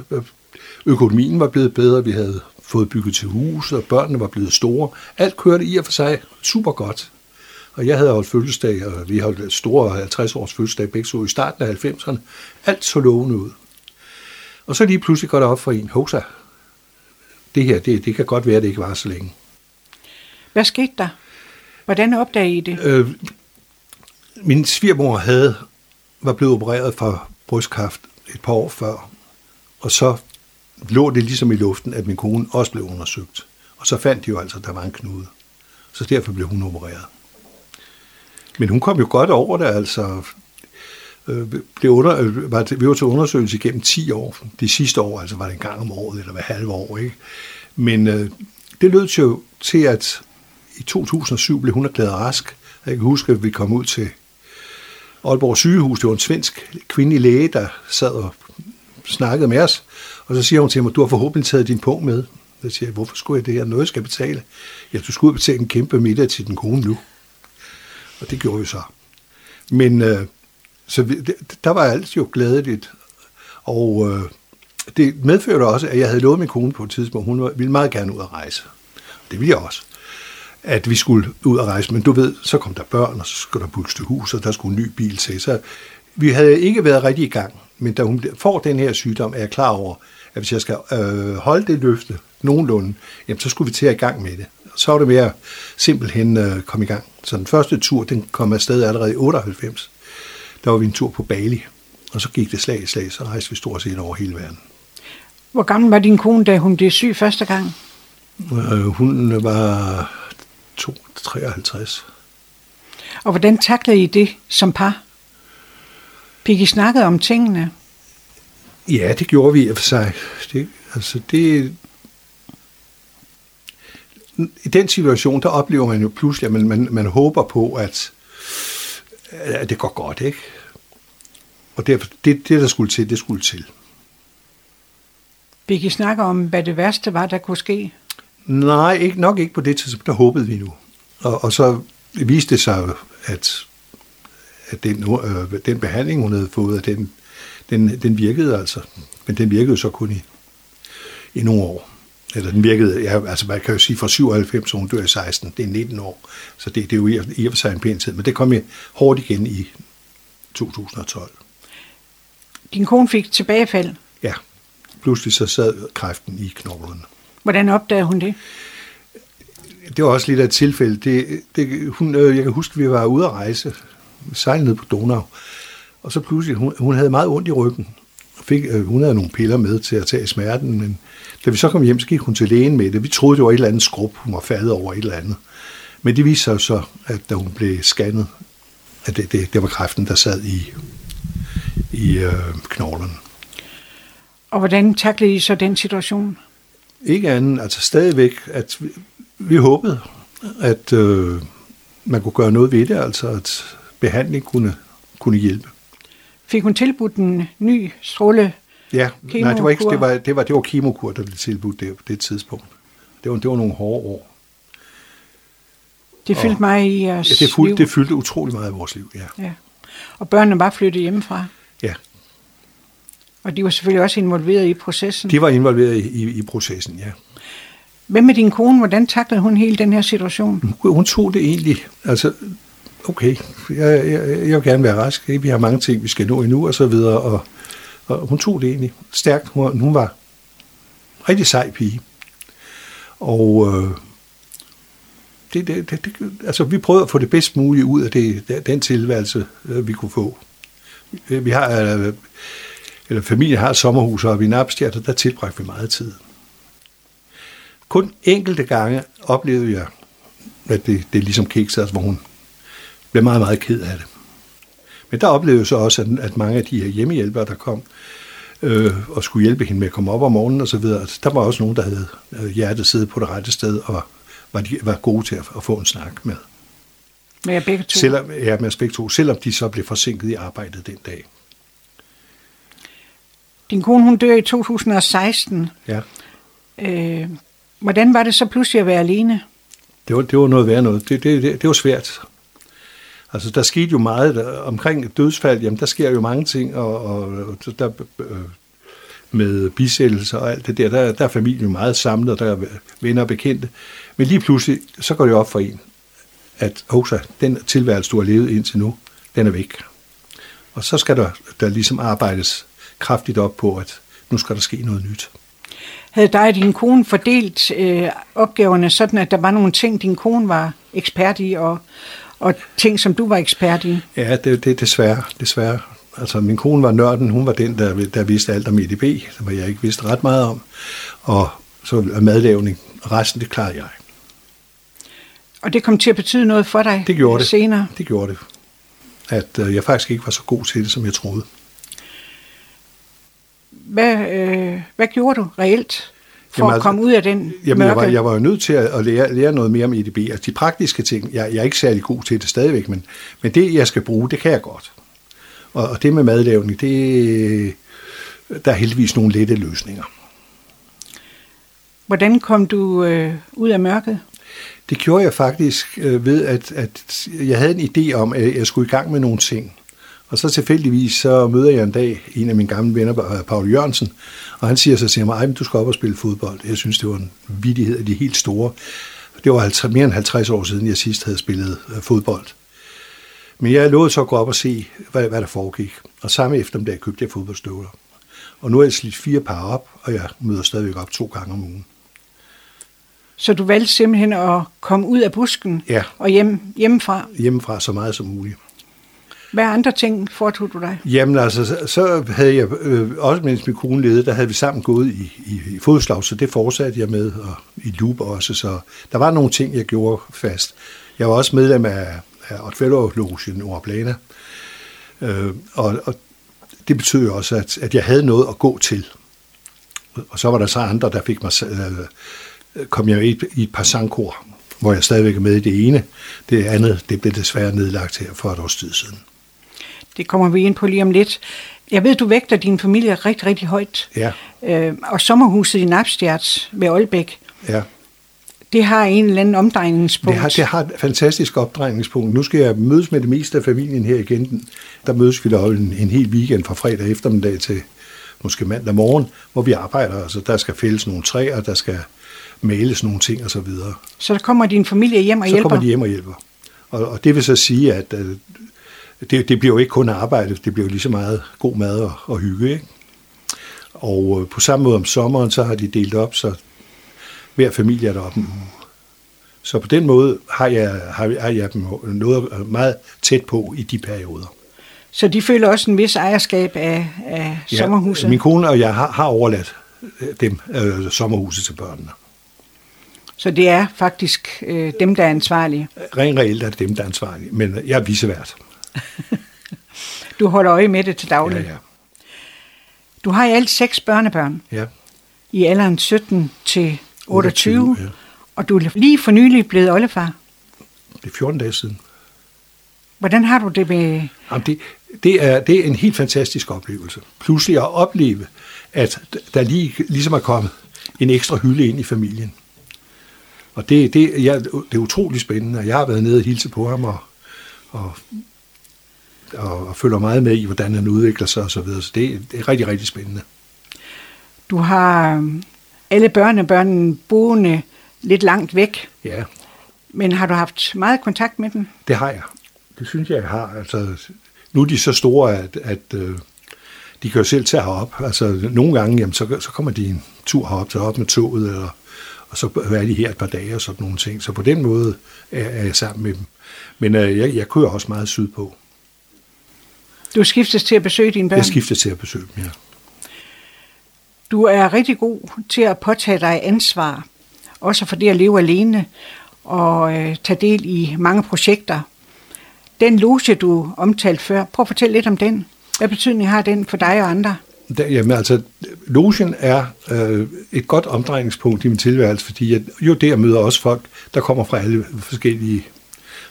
Økonomien var blevet bedre. Vi havde fået bygget til hus, og børnene var blevet store. Alt kørte i og for sig super godt. Og jeg havde holdt fødselsdag, og vi holdt store 50 års fødselsdag begge så i starten af 90'erne. Alt så lovende ud. Og så lige pludselig går der op for en, hosa, det her, det, det kan godt være, at det ikke var så længe. Hvad skete der? Hvordan opdagede I det? Øh, min svigermor havde, var blevet opereret for brystkræft et par år før, og så lå det ligesom i luften, at min kone også blev undersøgt. Og så fandt de jo altså, at der var en knude. Så derfor blev hun opereret. Men hun kom jo godt over det, altså. Øh, blev under, øh, var, vi var til undersøgelse igennem 10 år. De sidste år, altså var det en gang om året, eller hver halve år, ikke? Men øh, det lød jo til, at i 2007 blev hun erklæret rask. Jeg kan huske, at vi kom ud til Aalborg sygehus. Det var en svensk kvindelig læge, der sad og snakkede med os. Og så siger hun til mig, du har forhåbentlig taget din pung med. Jeg siger jeg, hvorfor skulle jeg det her? Noget, jeg skal betale. Ja, du skulle betale en kæmpe middag til din kone nu. Og det gjorde vi så. Men øh, så vi, det, der var alt jo glædeligt. Og øh, det medførte også, at jeg havde lovet min kone på et tidspunkt, hun ville meget gerne ud at rejse. Det ville jeg også at vi skulle ud og rejse, men du ved, så kom der børn, og så skulle der bygges til hus, og der skulle en ny bil til. Så vi havde ikke været rigtig i gang, men da hun får den her sygdom, er jeg klar over, at hvis jeg skal øh, holde det løfte nogenlunde, jamen, så skulle vi til at i gang med det. Så var det mere simpelthen øh, komme i gang. Så den første tur, den kom afsted allerede i 98. Der var vi en tur på Bali, og så gik det slag i slag, så rejste vi stort set over hele verden. Hvor gammel var din kone, da hun blev syg første gang? Øh, hun var 53. Og hvordan taklede I det som par? Fik I snakket om tingene? Ja, det gjorde vi i for sig. Det, altså det, I den situation, der oplever man jo pludselig, at man, man, man håber på, at, at det går godt, ikke? Og derfor, det, det, der skulle til, det skulle til. Fik I snakke om, hvad det værste var, der kunne ske? Nej, ikke, nok ikke på det tidspunkt. Der håbede vi nu. Og, og så viste det sig, at, at den, øh, den behandling, hun havde fået, at den, den, den virkede altså. Men den virkede så kun i, i nogle år. Eller den virkede, ja, altså man kan jo sige fra 97, så hun dør i 16, det er 19 år. Så det, det er jo i, i og for sig en pæn tid. Men det kom jeg hårdt igen i 2012. Din kone fik tilbagefald? Ja. Pludselig så sad kræften i knoglerne. Hvordan opdagede hun det? Det var også lidt af et tilfælde. Det, det, hun, øh, jeg kan huske, at vi var ude at rejse, sejle ned på Donau, og så pludselig, hun, hun havde meget ondt i ryggen. Fik, øh, hun havde nogle piller med til at tage smerten, men da vi så kom hjem, så gik hun til lægen med det. Vi troede, det var et eller andet skrub, hun var faldet over et eller andet. Men det viste sig så, at da hun blev scannet, at det, det, det var kræften, der sad i, i øh, knoglerne. Og hvordan taklede I så den situation? Ikke andet, altså stadigvæk, at vi, vi håbede, at øh, man kunne gøre noget ved det, altså at behandling kunne, kunne hjælpe. Fik hun tilbudt en ny stråle? Ja, nej, det var, ikke, det, var, det, var, det var kemokur, der blev tilbudt det, det tidspunkt. Det var, det var nogle hårde år. Det fyldte og, mig i jeres ja, det, fyldte, det fyldte utrolig meget i vores liv, ja. ja. Og børnene var flyttet hjemmefra? Ja. Og de var selvfølgelig også involveret i processen? De var involveret i, i, i processen, ja. Hvem med din kone? Hvordan taklede hun hele den her situation? Hun, hun tog det egentlig, altså, okay, jeg, jeg, jeg vil gerne være rask, vi har mange ting, vi skal nå endnu, og så videre, og, og hun tog det egentlig stærkt. Hun, hun var rigtig sej pige. Og øh, det, det, det, det, altså, vi prøvede at få det bedst mulige ud af det, den tilværelse, øh, vi kunne få. Øh, vi har, øh, eller familien har et sommerhus oppe i Napstjert, og der tilbragte vi meget tid. Kun enkelte gange oplevede jeg, at det, det ligesom kiksede, altså, hvor hun blev meget, meget ked af det. Men der oplevede jeg så også, at, at mange af de her hjemmehjælpere, der kom øh, og skulle hjælpe hende med at komme op om morgenen osv., der var også nogen, der havde hjertet siddet på det rette sted og var, de, var gode til at, at få en snak med. Med begge to? Selvom, ja, med begge to, selvom de så blev forsinket i arbejdet den dag. Din kone, hun dør i 2016. Ja. Øh, hvordan var det så pludselig at være alene? Det var, det var noget værd noget. Det, det, det, det var svært. Altså, der skete jo meget der, omkring dødsfald. Jamen, der sker jo mange ting, og, og der, øh, med bisættelser og alt det der. Der, der er familien meget samlet, og der er venner og bekendte. Men lige pludselig, så går det op for en, at Hosa, den tilværelse, du har levet indtil nu, den er væk. Og så skal der, der ligesom arbejdes kraftigt op på, at nu skal der ske noget nyt. Havde dig og din kone fordelt øh, opgaverne sådan, at der var nogle ting, din kone var ekspert i, og, og ting, som du var ekspert i? Ja, det, det er desværre, desværre. Altså, min kone var nørden, hun var den, der, der vidste alt om EDB, som jeg ikke vidste ret meget om. Og så madlavning. Resten, det klarede jeg. Og det kom til at betyde noget for dig det gjorde det. senere? Det gjorde det. At øh, jeg faktisk ikke var så god til det, som jeg troede. Hvad, øh, hvad gjorde du reelt for jamen, at altså, komme ud af den jamen, mørke? Jeg var, jeg var jo nødt til at lære, lære noget mere om EDB. Altså de praktiske ting, jeg, jeg er ikke særlig god til det stadigvæk, men, men det, jeg skal bruge, det kan jeg godt. Og, og det med madlavning, det, der er heldigvis nogle lette løsninger. Hvordan kom du øh, ud af mørket? Det gjorde jeg faktisk øh, ved, at, at jeg havde en idé om, at jeg skulle i gang med nogle ting. Og så tilfældigvis så møder jeg en dag en af mine gamle venner, Paul Jørgensen, og han siger så til mig, at du skal op og spille fodbold. Jeg synes, det var en vidighed af de helt store. Det var 50, mere end 50 år siden, jeg sidst havde spillet øh, fodbold. Men jeg lovede så at gå op og se, hvad, hvad der foregik. Og samme eftermiddag købte jeg fodboldstøvler. Og nu er jeg slidt fire par op, og jeg møder stadigvæk op to gange om ugen. Så du valgte simpelthen at komme ud af busken ja. og hjem, hjemmefra? Hjemmefra så meget som muligt. Hvad andre ting foretog du dig? Jamen altså, så, havde jeg, øh, også mens min kone levede, der havde vi sammen gået i, i, i fodslag, så det fortsatte jeg med, og i loop også, så der var nogle ting, jeg gjorde fast. Jeg var også medlem af, af Otfellow-logen Plana, øh, og, og det betød jo også, at, at jeg havde noget at gå til. Og så var der så andre, der fik mig, øh, kom jeg i et, i et par sangkor, hvor jeg stadigvæk er med i det ene. Det andet, det blev desværre nedlagt her for et års tid siden. Det kommer vi ind på lige om lidt. Jeg ved, du vægter din familie rigtig, rigtig højt. Ja. Øh, og sommerhuset i Napstjerts ved Aalbæk, ja. det har en eller anden omdrejningspunkt. Det har, det har et fantastisk opdrejningspunkt. Nu skal jeg mødes med det meste af familien her igen. Der mødes vi da en, en hel weekend fra fredag eftermiddag til måske mandag morgen, hvor vi arbejder. Altså, der skal fældes nogle træer, der skal males nogle ting og så videre. Så der kommer din familie hjem og så hjælper? Så kommer de hjem og hjælper. Og, og det vil så sige, at, at det, det bliver jo ikke kun arbejde, det bliver jo lige så meget god mad og, og hygge. Ikke? Og øh, på samme måde om sommeren, så har de delt op, så hver familie er deroppe Så på den måde har jeg, har, har jeg dem noget meget tæt på i de perioder. Så de føler også en vis ejerskab af, af ja, sommerhuset? min kone og jeg har, har overladt øh, dem, øh, sommerhuset til børnene. Så det er faktisk øh, dem, der er ansvarlige? Rent reelt er det dem, der er ansvarlige, men jeg er visevært. du holder øje med det til daglig? Ja, ja. Du har i alt seks børnebørn. Ja. I alderen 17 til 28. 28 ja. Og du er lige for nylig blevet oldefar. Det er 14 dage siden. Hvordan har du det med... Jamen det, det, er, det er en helt fantastisk oplevelse. Pludselig at opleve, at der lige, ligesom er kommet en ekstra hylde ind i familien. Og det, det, ja, det er utrolig spændende, jeg har været nede og hilse på ham, og, og, og, og følger meget med i, hvordan han udvikler sig osv. Så, videre. så det, det er rigtig, rigtig spændende. Du har øhm, alle børnebørnene boende lidt langt væk. Ja. Men har du haft meget kontakt med dem? Det har jeg. Det synes jeg, jeg har. Altså, nu er de så store, at, at øh, de kan jo selv tage herop. Altså, nogle gange, jamen, så, så kommer de en tur herop, til op med toget, eller og så er de her et par dage og sådan nogle ting. Så på den måde er, jeg sammen med dem. Men øh, jeg, jeg kører også meget sydpå. Du skiftes til at besøge dine børn? Jeg skiftes til at besøge dem, ja. Du er rigtig god til at påtage dig ansvar, også for det at leve alene og øh, tage del i mange projekter. Den loge, du omtalte før, prøv at fortælle lidt om den. Hvad betydning har den for dig og andre? Der, jamen altså, logen er øh, et godt omdrejningspunkt i min tilværelse, fordi jeg, jo der møder også folk, der kommer fra alle forskellige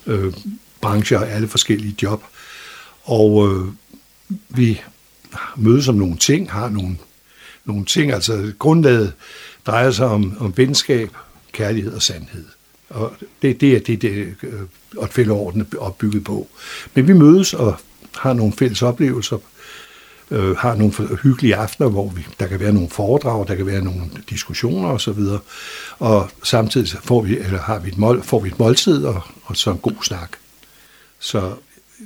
øh, brancher, alle forskellige job. Og øh, vi mødes om nogle ting, har nogle, nogle ting, altså grundlaget drejer sig om, om venskab, kærlighed og sandhed. Og det, det er det, det øh, et er opbygget på. Men vi mødes og har nogle fælles oplevelser, øh, har nogle hyggelige aftener, hvor vi, der kan være nogle foredrag, der kan være nogle diskussioner osv., og, og samtidig får vi, eller har vi et mål, får vi et måltid og, og så en god snak. Så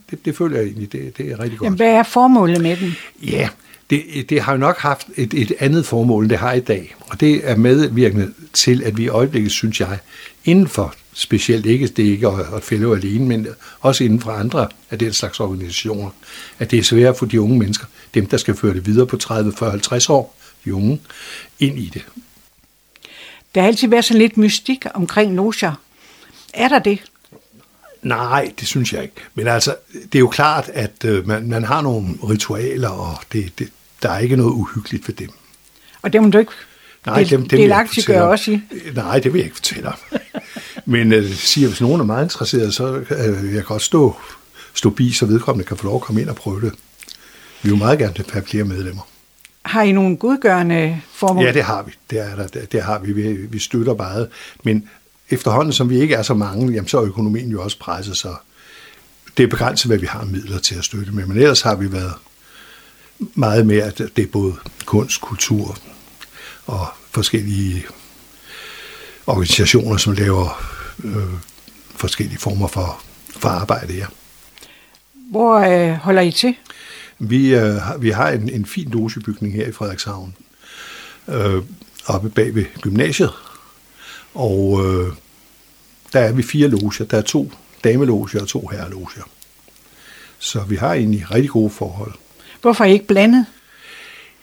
det, det føler jeg egentlig, det, det er rigtig godt. Jamen, hvad er formålet med den? Ja, det, det har jo nok haft et, et andet formål, end det har i dag. Og det er medvirkende til, at vi i øjeblikket, synes jeg, inden for specielt ikke, det ikke at fælde alene, men også inden for andre af den slags organisationer, at det er svært for de unge mennesker, dem der skal føre det videre på 30, 40, 50 år, de unge, ind i det. Der har altid været sådan lidt mystik omkring loger. Er der det? Nej, det synes jeg ikke. Men altså, det er jo klart, at øh, man, man har nogle ritualer, og det, det, der er ikke noget uhyggeligt ved dem. Og det må du ikke Nej, det, dem, dem delagtigt gør også i? Nej, det vil jeg ikke fortælle om. [LAUGHS] Men uh, siger, hvis nogen er meget interesseret, så uh, jeg kan godt stå, stå bi, så vedkommende kan få lov at komme ind og prøve det. Vi vil meget gerne have flere medlemmer. Har I nogle godgørende formål? Ja, det har vi. Det, er der, det, det har vi. vi. Vi støtter meget. Men efterhånden, som vi ikke er så mange, jamen, så er økonomien jo også presset, så det er begrænset, hvad vi har midler til at støtte med. Men ellers har vi været meget mere, at det er både kunst, kultur og forskellige organisationer, som laver øh, forskellige former for, for arbejde, ja. Hvor øh, holder I til? Vi, øh, vi har en, en fin logebygning her i Frederikshavn, øh, oppe bag ved gymnasiet, og øh, der er vi fire loger. Der er to dameloger og to herreloger. Så vi har egentlig rigtig gode forhold. Hvorfor ikke blandet?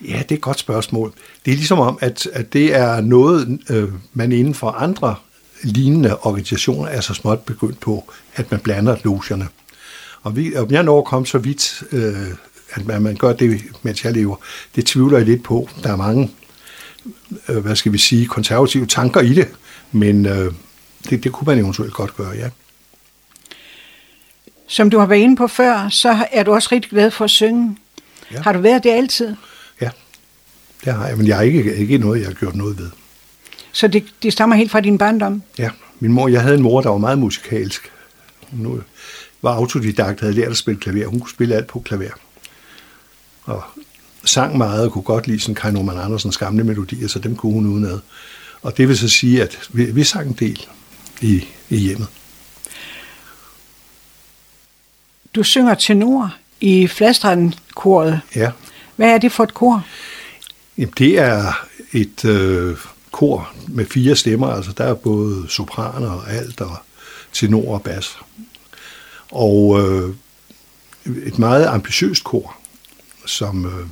Ja, det er et godt spørgsmål. Det er ligesom om, at, at det er noget, øh, man inden for andre lignende organisationer er så småt begyndt på, at man blander logerne. Og vi, om jeg når at komme så vidt, øh, at man, man gør det, mens jeg lever, det tvivler jeg lidt på. Der er mange, øh, hvad skal vi sige, konservative tanker i det, men øh, det, det kunne man eventuelt godt gøre, ja. Som du har været inde på før, så er du også rigtig glad for at synge. Ja. Har du været det altid? Ja, det har jeg, men jeg er ikke, ikke noget, jeg har gjort noget ved. Så det, det stammer helt fra din barndom? Ja, min mor, jeg havde en mor, der var meget musikalsk. Hun var autodidakt, havde lært at spille klaver. Hun kunne spille alt på klaver. Og sang meget og kunne godt lide sådan Kai Norman Andersens gamle melodier, så dem kunne hun udenad. Og det vil så sige, at vi, vi sang en del i, i hjemmet. Du synger tenor i Fladstranden-koret. Ja. Hvad er det for et kor? Jamen, det er et øh, kor med fire stemmer. Altså, der er både sopraner og alt, og tenor og bas. Og øh, et meget ambitiøst kor, som øh,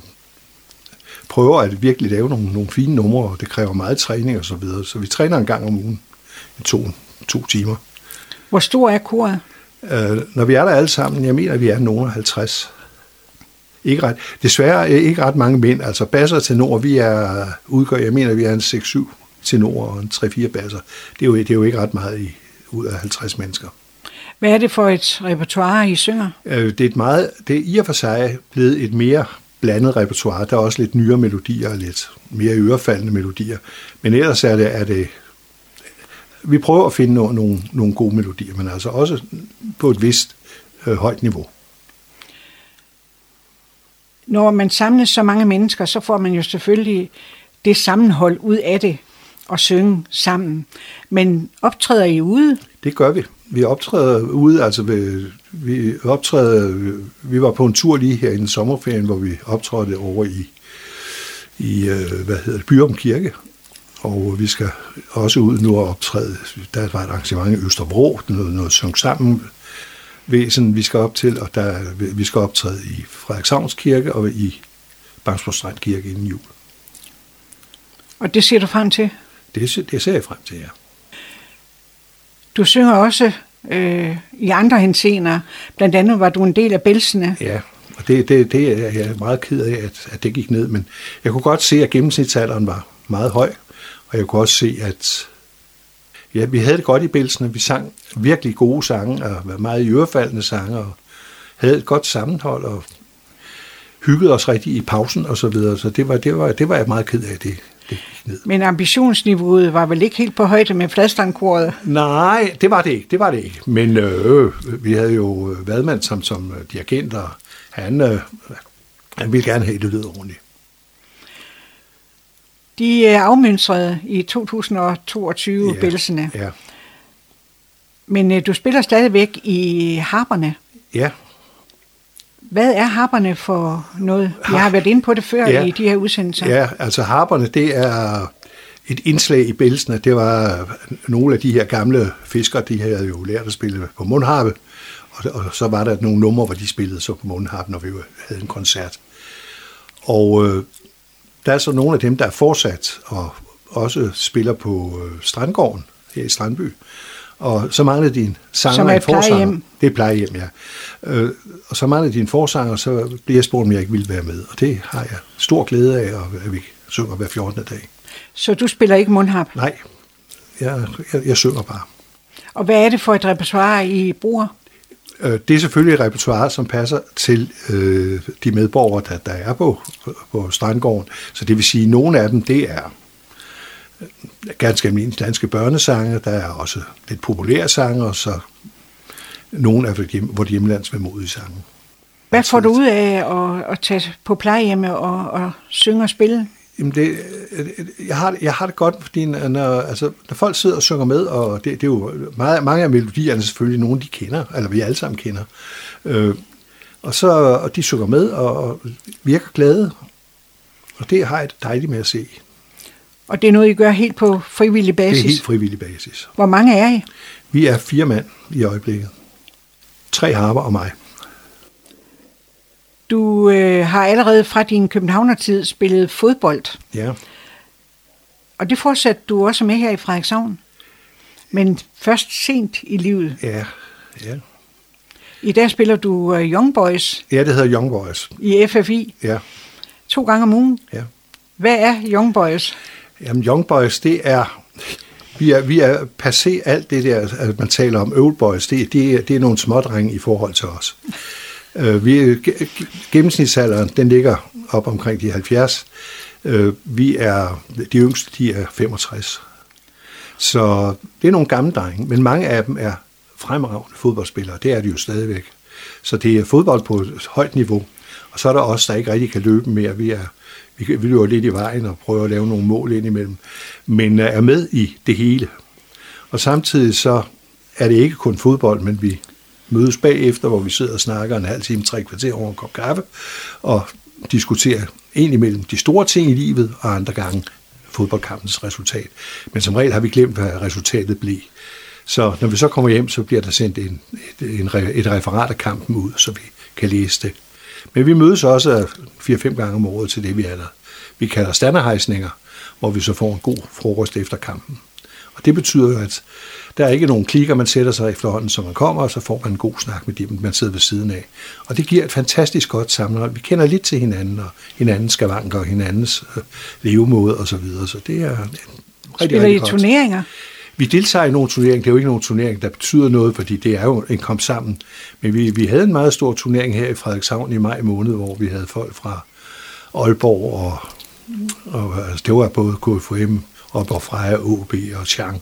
prøver at virkelig lave nogle, nogle fine numre, og det kræver meget træning og så videre. Så vi træner en gang om ugen i to, to timer. Hvor stor er koret? Øh, når vi er der alle sammen, jeg mener, at vi er nogen 50. Ikke ret, desværre ikke ret mange mænd, altså basser til nord, vi er, udgør, jeg mener, vi er en 6-7 til nord og en 3-4 basser. Det er, jo, det er jo ikke ret meget i, ud af 50 mennesker. Hvad er det for et repertoire, I synger? Øh, det er, et meget, det er i og for sig blevet et mere blandet repertoire. Der er også lidt nyere melodier og lidt mere ørefaldende melodier. Men ellers er det, er det vi prøver at finde nogle, nogle, nogle gode melodier, men altså også på et vist øh, højt niveau. Når man samles så mange mennesker, så får man jo selvfølgelig det sammenhold ud af det og synge sammen. Men optræder I ude? Det gør vi. Vi optræder ude, altså ved, vi optræder, vi var på en tur lige her i den sommerferien, hvor vi optrådte over i, i øh, hvad hedder det, Byrum Kirke, og vi skal også ud nu og optræde. Der var et arrangement i Østerbro, noget, noget sung sammen væsen, vi skal op til, og der, vi skal optræde i Frederikshavns Kirke og i Bangsborg Strand Kirke inden jul. Og det ser du frem til? Det, det ser jeg frem til, ja. Du synger også øh, i andre hensener. Blandt andet var du en del af Bælsene. Ja, og det, det, det er jeg meget ked af, at, at det gik ned. Men jeg kunne godt se, at gennemsnitsalderen var meget høj. Og jeg kunne også se, at ja, vi havde det godt i Bælsene. Vi sang virkelig gode sange, og var meget i ørefaldende sange, og havde et godt sammenhold, og hyggede os rigtig i pausen og så videre. Så det var, det var, det var jeg meget ked af, det, det ned. Men ambitionsniveauet var vel ikke helt på højde med fladstandkoret? Nej, det var det ikke. Det var det ikke. Men øh, vi havde jo Vadmand som, som dirigent, og han øh, Han vil gerne have, det lyder ordentligt. De er afmønstrede i 2022, Ja, bælsene. Ja, Men øh, du spiller stadigvæk i harperne. ja. Hvad er harperne for noget? Jeg har været inde på det før [LAUGHS] Ja. i de her udsendelser. Ja, altså harperne, det er et indslag i bælsene. Det var nogle af de her gamle fiskere, de havde jo lært at spille på mundharpe. Og, og så var der nogle numre, hvor de spillede så på mundharpe, når vi havde en koncert. Og øh, der er så nogle af dem, der er fortsat og også spiller på øh, Strandgården her i Strandby. Og så manglede de en sanger Som er et plejehjem. forsanger. Det er plejehjem, ja. Øh, og så manglede de en forsanger, så blev jeg spurgt, om jeg ikke ville være med. Og det har jeg stor glæde af, og at vi synger hver 14. dag. Så du spiller ikke mundharp. Nej, jeg, jeg, jeg synger bare. Og hvad er det for et repertoire, I bruger? Øh, Det er selvfølgelig et repertoire, som passer til øh, de medborgere, der, der er på, på Strandgården. Så det vil sige, at nogle af dem, det er øh, ganske almindelige danske børnesange. Der er også lidt populære sange, og så nogle af hjem, hvor de hjemlands med modige sange. Hvad får du ud af at, at tage på plejehjemme og, og synge og spille? Jamen det, jeg, har, det- jeg har det godt, fordi når, altså, når folk sidder og synger med, og det, det er jo meget, mange af melodierne selvfølgelig nogen, de kender, eller vi alle sammen kender. Øh, og så og de synger med og, og virker glade, og det har jeg det dejligt med at se. Og det er noget, I gør helt på frivillig Det basis? er helt frivillig basis. Hvor mange er I? Vi er fire mand i øjeblikket. Tre harper og mig. Du øh, har allerede fra din københavnertid spillet fodbold, Ja, og det fortsatte du også med her i Frederikshavn. Men først sent i livet. ja, ja. I dag spiller du øh, Young Boys Ja, det hedder Young Boys. i FFI Ja, to gange om ugen. ja. Hvad er Young Boys? Jamen, Young Boys, det er... Vi er, vi er passé alt det der, at man taler om old boys, det, det, er, det er nogle smådrenge i forhold til os. Øh, vi gennemsnitsalderen, den ligger op omkring de 70. Øh, vi er, de yngste, de er 65. Så det er nogle gamle drenge, men mange af dem er fremragende fodboldspillere. Det er de jo stadigvæk. Så det er fodbold på et højt niveau. Og så er der os, der ikke rigtig kan løbe mere. Vi, er, vi, vi løber lidt i vejen og prøver at lave nogle mål indimellem. Men øh, er med i det hele. Og samtidig så er det ikke kun fodbold, men vi mødes bagefter, hvor vi sidder og snakker en halv time, tre kvarter over en kop kaffe, og diskuterer indimellem de store ting i livet, og andre gange fodboldkampens resultat. Men som regel har vi glemt, hvad resultatet blev. Så når vi så kommer hjem, så bliver der sendt en, et, en, et referat af kampen ud, så vi kan læse det. Men vi mødes også 4-5 gange om året til det, vi, kalder, vi kalder standardhejsninger, hvor vi så får en god frokost efter kampen. Og det betyder jo, at der er ikke nogen klikker, man sætter sig efterhånden, som man kommer, og så får man en god snak med dem, man sidder ved siden af. Og det giver et fantastisk godt sammenhold. Vi kender lidt til hinanden, og hinandens skavanker, og hinandens øh, levemåde osv. Så, videre. så det er rigtig, Spiller I godt. turneringer? Vi deltager i nogle turneringer. Det er jo ikke nogen turnering, der betyder noget, fordi det er jo en kom sammen. Men vi, vi havde en meget stor turnering her i Frederikshavn i maj måned, hvor vi havde folk fra Aalborg og, og altså, det var både KFM, Aalborg Freja, OB og Chang.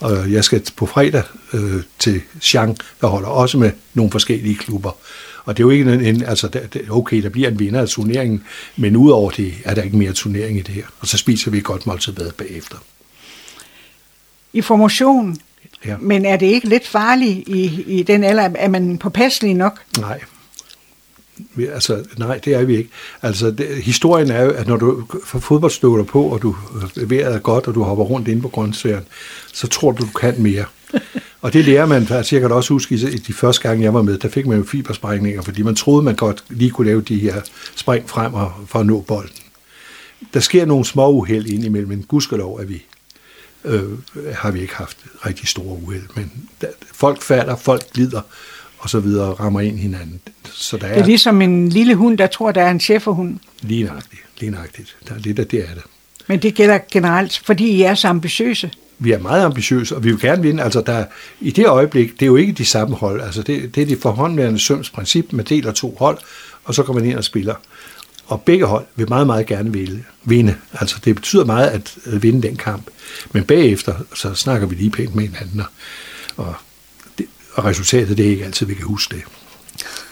Og jeg skal på fredag øh, til Chang, der holder også med nogle forskellige klubber. Og det er jo ikke en, en altså der, okay, der bliver en vinder af turneringen, men udover det er der ikke mere turnering i det her. Og så spiser vi et godt måltid mad bagefter. I formation? Ja. Men er det ikke lidt farligt i, i den alder? Er man påpasselig nok? Nej. Vi, altså, nej, det er vi ikke. Altså, det, historien er jo, at når du får fodboldstøvler på, og du øh, vejret er godt, og du hopper rundt inde på grøntsværen, så tror du, du kan mere. [LAUGHS] og det lærer man, altså, da også huske, i de første gange, jeg var med, der fik man jo fibersprængninger, fordi man troede, man godt lige kunne lave de her spring frem og, for at nå bolden. Der sker nogle små uheld indimellem, men gudskelov er vi øh, har vi ikke haft rigtig store uheld, men der, folk falder, folk glider, og så videre, rammer ind hinanden. Så der Det er er ligesom en lille hund, der tror, der er en cheferhund. lige nøjagtigt, lige nøjagtigt. Der er lidt af det er det. Men det gælder generelt, fordi I er så ambitiøse. Vi er meget ambitiøse, og vi vil gerne vinde. Altså, der, I det øjeblik, det er jo ikke de samme hold. Altså, det, det er det forhåndværende søms princip. Man deler to hold, og så går man ind og spiller. Og begge hold vil meget, meget gerne vinde. vinde. Altså, det betyder meget at vinde den kamp. Men bagefter, så snakker vi lige pænt med hinanden, og, og, resultatet, det er ikke altid, vi kan huske det.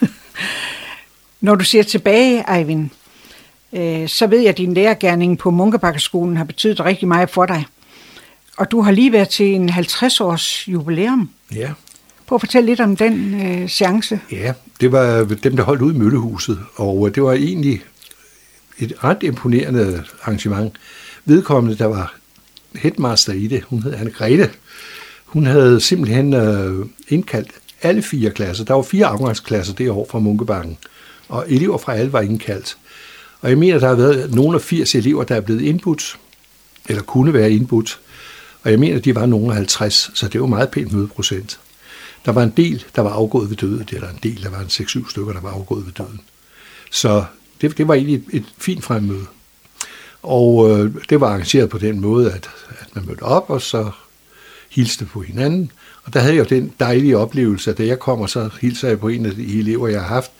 [LAUGHS] Når du ser tilbage, Eivind, øh, så ved jeg, at din lærergærning på Munkebakkeskolen har betydet rigtig meget for dig. Og du har lige været til en 50-års jubilæum. Ja. Prøv at fortælle lidt om den øh, seance. Ja, det var dem, der holdt ud i Møllehuset, og det var egentlig et ret imponerende arrangement. Vedkommende, der var headmaster i det, hun hed Anne Grete, hun havde simpelthen øh, indkaldt alle fire klasser. Der var fire afgangsklasser det år fra Munkebanken, og elever fra alle var indkaldt. Og jeg mener, der har været nogle af 80 elever, der er blevet indbudt, eller kunne være indbudt, og jeg mener, de var nogle af 50, så det var meget pænt mødeprocent. Der var en del, der var afgået ved døden, eller en del, der var en 6-7 stykker, der var afgået ved døden. Så det, det var egentlig et, et fint fremmøde. Og øh, det var arrangeret på den måde, at, at man mødte op, og så hilste på hinanden. Og der havde jeg jo den dejlige oplevelse, at da jeg kommer, så hilser jeg på en af de elever, jeg har haft,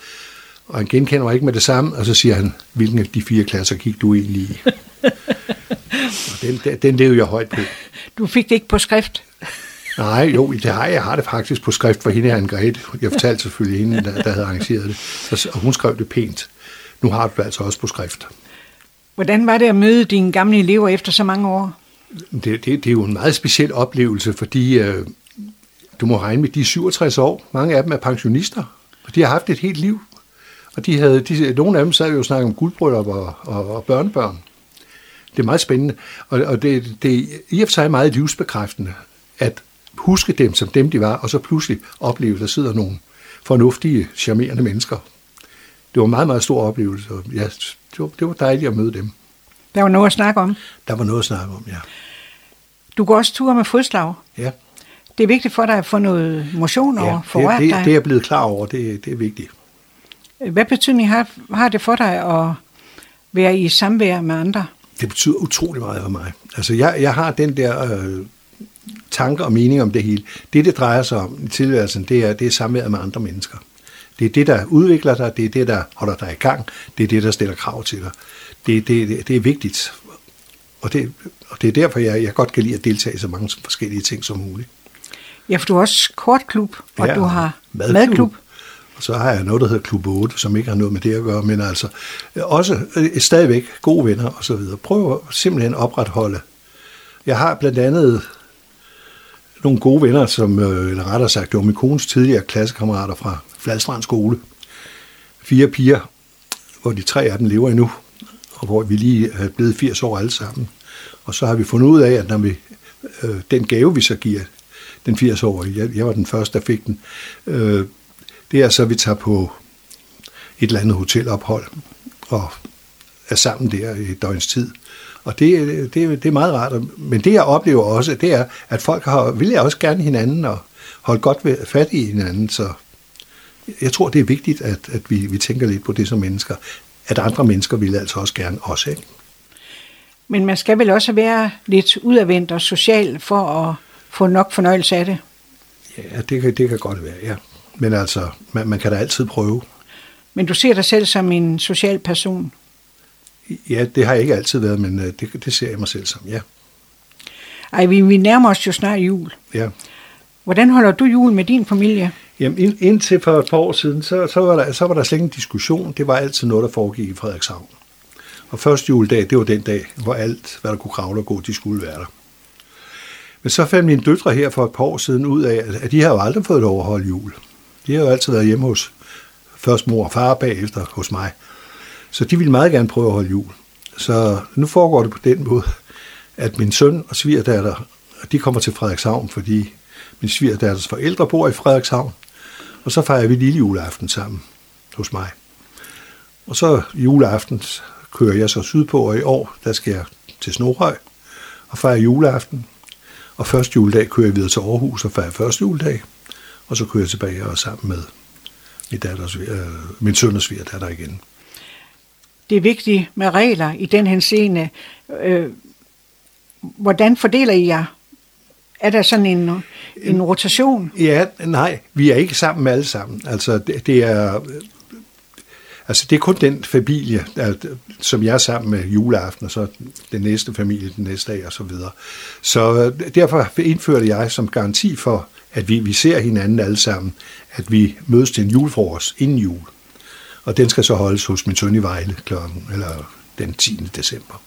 og han genkender mig ikke med det samme, og så siger han, hvilken af de fire klasser gik du egentlig i? [LAUGHS] og den, den levede jeg højt på. Du fik det ikke på skrift? Nej, jo, det har jeg. jeg har det faktisk på skrift for hende, Anne Grete. Jeg fortalte selvfølgelig hende, der, der havde arrangeret det. Og hun skrev det pænt. Nu har du det altså også på skrift. Hvordan var det at møde dine gamle elever efter så mange år? Det, det, det er jo en meget speciel oplevelse, fordi øh, du må regne med, de 67 år. Mange af dem er pensionister, og de har haft et helt liv. Og de havde, de, nogle af dem sad jo og snakkede om guldbryllup og, og, og børnebørn. Det er meget spændende, og, og det, det er i og for sig meget livsbekræftende, at huske dem som dem, de var, og så pludselig opleve, at der sidder nogle fornuftige, charmerende mennesker. Det var en meget, meget stor oplevelse, og ja, det, var, det var dejligt at møde dem. Der var noget at snakke om? Der var noget at snakke om, ja. Du går også ture med fodslag? Ja. Det er vigtigt for dig at få noget motion og få det, det, det, dig? det er jeg blevet klar over, det, det er vigtigt. Hvad betydning har, har det for dig at være i samvær med andre? Det betyder utrolig meget for mig. Altså, jeg, jeg har den der øh, tanker og mening om det hele. Det, det drejer sig om i tilværelsen, det er, det er samværet med andre mennesker. Det er det, der udvikler dig, det er det, der holder dig i gang, det er det, der stiller krav til dig. Det, det, det er vigtigt, og det, og det er derfor, jeg, jeg godt kan lide at deltage i så mange forskellige ting som muligt. Ja, for du har også kortklub, og ja, du har madklub. madklub. Og så har jeg noget, der hedder Klub 8, som ikke har noget med det at gøre, men altså også øh, stadigvæk gode venner og så videre. Prøv at simpelthen opretholde. Jeg har blandt andet nogle gode venner, som, øh, eller rettere sagt, det var min kones tidligere klassekammerater fra Fladstrand skole. Fire piger, hvor de tre af dem lever endnu, og hvor vi lige er blevet 80 år alle sammen. Og så har vi fundet ud af, at når vi, øh, den gave, vi så giver den 80-årige, jeg, jeg var den første, der fik den, øh, det er så, at vi tager på et eller andet hotelophold og er sammen der i et døgns tid. Og det, det, det er meget rart. Men det, jeg oplever også, det er, at folk har, vil jeg også gerne hinanden og holde godt ved, fat i hinanden. Så jeg tror, det er vigtigt, at, at vi, vi tænker lidt på det som mennesker. At andre mennesker vil altså også gerne også. Ikke? Men man skal vel også være lidt udadvendt og social for at få nok fornøjelse af det? Ja, det kan, det kan godt være, ja. Men altså, man, man kan da altid prøve. Men du ser dig selv som en social person? Ja, det har jeg ikke altid været, men øh, det, det ser jeg mig selv som, ja. Ej, vi, vi nærmer os jo snart jul. Ja. Hvordan holder du jul med din familie? Jamen, ind, indtil for et par år siden, så, så, var der, så var der slet ingen diskussion. Det var altid noget, der foregik i Frederikshavn. Og første juledag, det var den dag, hvor alt, hvad der kunne kravle og gå, de skulle være der. Men så fandt mine døtre her for et par år siden ud af, at de har jo aldrig fået lov at holde jul. De har jo altid været hjemme hos først mor og far, bagefter hos mig. Så de ville meget gerne prøve at holde jul. Så nu foregår det på den måde, at min søn og svigerdatter, de kommer til Frederikshavn, fordi min svigerdatters forældre bor i Frederikshavn. Og så fejrer vi lille juleaften sammen hos mig. Og så juleaften kører jeg så sydpå, og i år, der skal jeg til Snorhøj og fejre juleaften. Og første juledag kører jeg videre til Aarhus og fejrer første juledag. Og så kører jeg tilbage og er sammen med min, datters, øh, min søn og svigerdatter igen. Det er vigtigt med regler i den henseende. Øh, hvordan fordeler I jer? Er der sådan en, en rotation? Ja, nej, vi er ikke sammen alle sammen. Altså, det, det er... Altså, det er kun den familie, der, som jeg er sammen med juleaften, og så den næste familie den næste dag, og så videre. Så derfor indførte jeg som garanti for, at vi, vi ser hinanden alle sammen, at vi mødes til en julefrokost inden jul. Og den skal så holdes hos min søn i Vejle klokken, eller den 10. december.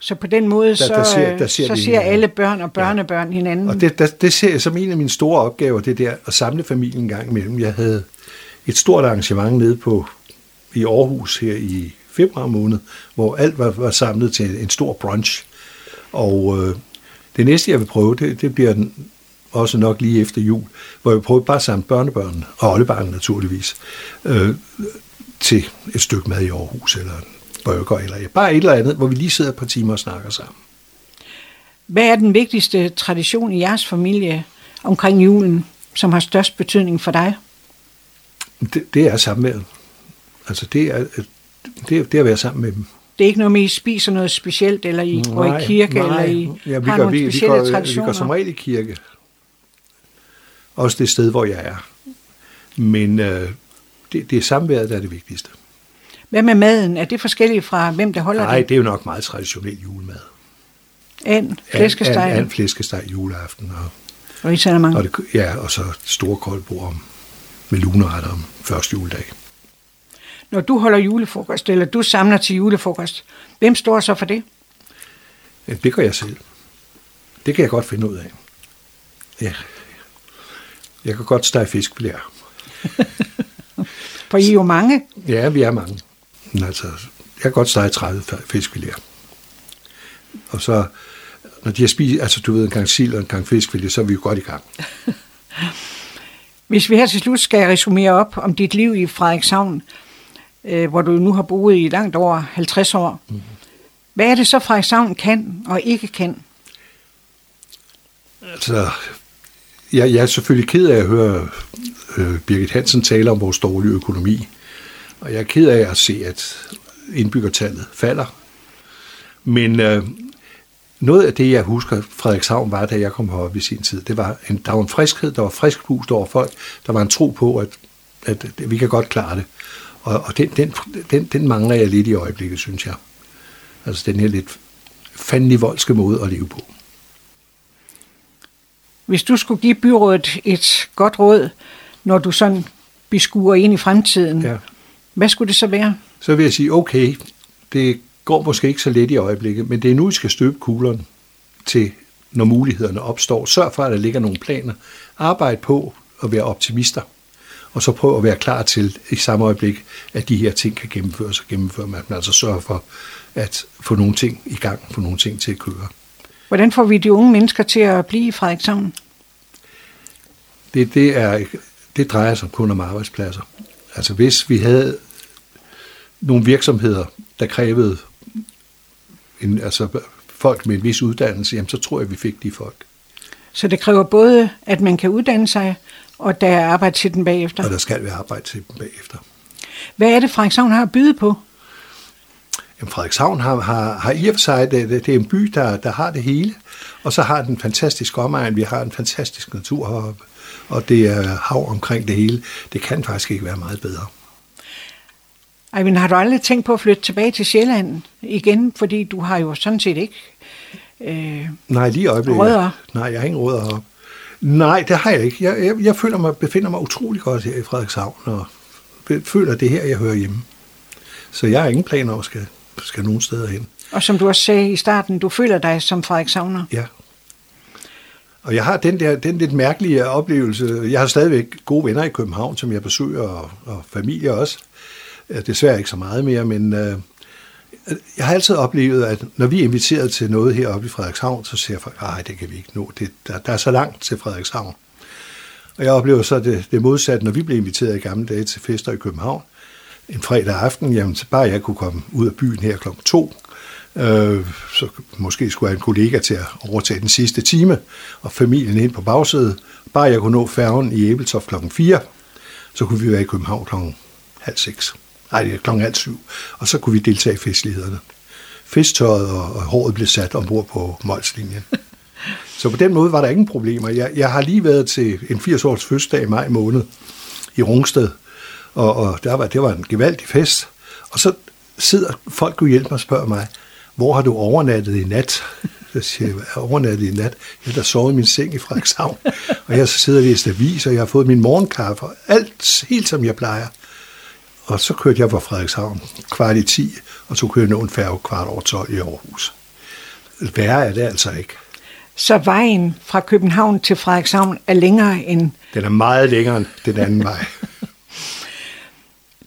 Så på den måde, der, så, der ser, der ser, så ser hinanden. alle børn og børnebørn ja. hinanden. Og det, der, det ser jeg som en af mine store opgaver, det der at samle familien en gang imellem. Jeg havde et stort arrangement nede på i Aarhus her i februar måned, hvor alt var, var samlet til en stor brunch. Og øh, det næste, jeg vil prøve, det, det bliver den, også nok lige efter jul, hvor jeg prøver bare at samle børnebørn, og oldebarn naturligvis, øh, til et stykke mad i Aarhus, eller burger, eller bare et eller andet, hvor vi lige sidder et par timer og snakker sammen. Hvad er den vigtigste tradition i jeres familie omkring julen, som har størst betydning for dig? Det, det er samværet. Altså det er, det, er, det er at være sammen med dem. Det er ikke noget med, at I spiser noget specielt, eller I nej, går i kirke, nej. eller I ja, vi har gør, nogle vi, specielle vi går, traditioner? Vi går som regel i kirke. Også det sted, hvor jeg er. Men øh, det, det er samværet, der er det vigtigste. Hvad med maden? Er det forskelligt fra, hvem der holder Nej, det? Nej, det er jo nok meget traditionel julemad. And, flæskesteg? And, and flæskesteg juleaften. Og, og I mange? Og det, ja, og så store koldbord med luneretter om første juledag. Når du holder julefrokost, eller du samler til julefrokost, hvem står så for det? Det gør jeg selv. Det kan jeg godt finde ud af. Ja. Jeg kan godt stege fiskfilet. [LAUGHS] For I er jo mange. Ja, vi er mange. Men altså, jeg kan godt stege 30 fiskfilet. Og så, når de har spist, altså du ved, en gang sild og en gang fiskfilet, så er vi jo godt i gang. [LAUGHS] Hvis vi her til slut skal resumere op om dit liv i Frederikshavn, øh, hvor du nu har boet i langt over 50 år, mm. hvad er det så Frederikshavn kan og ikke kan? Altså, jeg, jeg er selvfølgelig ked af at høre øh, Birgit Hansen tale om vores dårlige økonomi. Og jeg er ked af at se, at indbyggertallet falder. Men øh, noget af det, jeg husker, Frederikshavn var, da jeg kom herop i sin tid, det var, en, der var en friskhed, der var frisk pust over folk, der var en tro på, at, at, at vi kan godt klare det. Og, og den, den, den, den mangler jeg lidt i øjeblikket, synes jeg. Altså den her lidt fandelig voldske måde at leve på. Hvis du skulle give byrådet et godt råd, når du sådan beskuer ind i fremtiden, ja. Hvad skulle det så være? Så vil jeg sige, okay, det går måske ikke så let i øjeblikket, men det er nu, I skal støbe kuglerne til, når mulighederne opstår. Sørg for, at der ligger nogle planer. Arbejd på at være optimister, og så prøv at være klar til i samme øjeblik, at de her ting kan gennemføres og gennemføre man altså sørge for at få nogle ting i gang, få nogle ting til at køre. Hvordan får vi de unge mennesker til at blive i Frederikshavn? Det, det, er, det drejer sig kun om arbejdspladser. Altså hvis vi havde nogle virksomheder, der krævede en, altså folk med en vis uddannelse, jamen så tror jeg, vi fik de folk. Så det kræver både, at man kan uddanne sig, og der er arbejde til den bagefter? Og der skal være arbejde til den bagefter. Hvad er det, Frederikshavn har at byde på? Jamen, Frederikshavn har, har, har i og for sig, det, det, det er en by, der, der har det hele, og så har den en fantastisk omegn, vi har en fantastisk natur heroppe, og det er hav omkring det hele. Det kan faktisk ikke være meget bedre. Ej, men har du aldrig tænkt på at flytte tilbage til Sjælland igen? Fordi du har jo sådan set ikke øh, Nej, lige øjeblikket. Rødder. Nej, jeg har ingen rødder heroppe. Nej, det har jeg ikke. Jeg, jeg, jeg føler mig, befinder mig utrolig godt her i Frederikshavn, og føler, det her, jeg hører hjemme. Så jeg har ingen planer om at skal, skal nogen steder hen. Og som du også sagde i starten, du føler dig som Frederikshavner. Ja. Og jeg har den der den lidt mærkelige oplevelse. Jeg har stadigvæk gode venner i København, som jeg besøger, og, og familie også. Øh, desværre ikke så meget mere, men øh, jeg har altid oplevet, at når vi er inviteret til noget heroppe i Frederikshavn, så siger folk, nej, det kan vi ikke nå. Det, der, der er så langt til Frederikshavn. Og jeg oplever så det, det modsatte, når vi blev inviteret i gamle dage til fester i København. En fredag aften, jamen så bare jeg kunne komme ud af byen her klokken to, øh, så måske skulle jeg en kollega til at overtage den sidste time, og familien ind på bagsædet. Bare jeg kunne nå færgen i Æbeltoft klokken 4, så kunne vi være i København klokken halv seks. Nej, det er klokken halv syv. Og så kunne vi deltage i festlighederne. Festtøjet og, og håret blev sat ombord på Molslinjen. [LAUGHS] så på den måde var der ingen problemer. Jeg, jeg har lige været til en 80-års fødselsdag i maj måned i Rungsted, og, og der var, det var en gevaldig fest. Og så sidder folk og hjælper og spørger mig, hvor har du overnattet i nat? [LAUGHS] Så siger jeg, overnattet i nat? Jeg der sovet i min seng i Frederikshavn, [LAUGHS] og jeg sidder og læser avis, og jeg har fået min morgenkaffe, og alt helt som jeg plejer. Og så kørte jeg fra Frederikshavn kvart i 10, og så kørte jeg en færge kvart over 12 i Aarhus. Værre er det altså ikke. Så vejen fra København til Frederikshavn er længere end... Den er meget længere end den anden vej.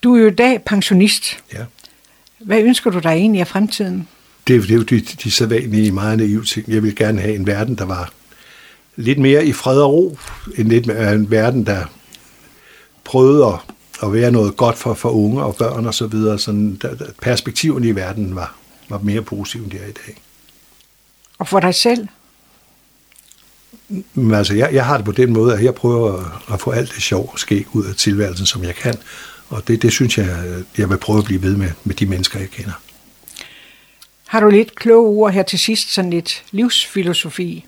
Du er jo i dag pensionist. Ja. Hvad ønsker du dig egentlig af fremtiden? Det, er- det er jo de, de sædvanlige, meget naive ting. Jeg vil gerne have en verden, der var lidt mere i fred og ro, en, lidt mere, en verden, der prøvede at, at være noget godt for, for unge og børn og så videre. Sådan, der, der, perspektiverne i verden var, var mere positive, end de er i dag. Og for dig selv? Men altså, jeg, jeg har det på den måde, at jeg prøver at, at få alt det sjov og skæg ud af tilværelsen, som jeg kan. Og det, det synes jeg, jeg vil prøve at blive ved med, med de mennesker, jeg kender. Har du lidt kloge ord her til sidst, sådan lidt livsfilosofi?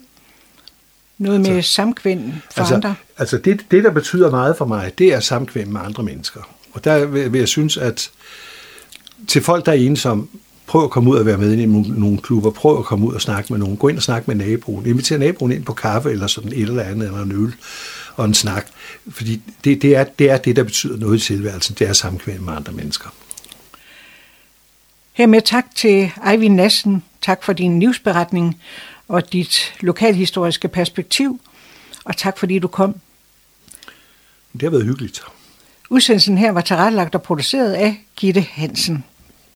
Noget med altså, samkvem for altså, andre? Altså det, det, der betyder meget for mig, det er samkvem med andre mennesker. Og der vil, vil jeg synes, at til folk, der er ensomme, prøv at komme ud og være med i nogle, nogle klubber, prøv at komme ud og snakke med nogen, gå ind og snakke med naboen, inviter naboen ind på kaffe eller sådan et eller andet, eller en øl og en snak. Fordi det, det, er, det er det, der betyder noget i tilværelsen, det er samkvem med andre mennesker. Hermed tak til Eivind Nassen. Tak for din livsberetning og dit lokalhistoriske perspektiv. Og tak fordi du kom. Det har været hyggeligt. Udsendelsen her var tilrettelagt og produceret af Gitte Hansen.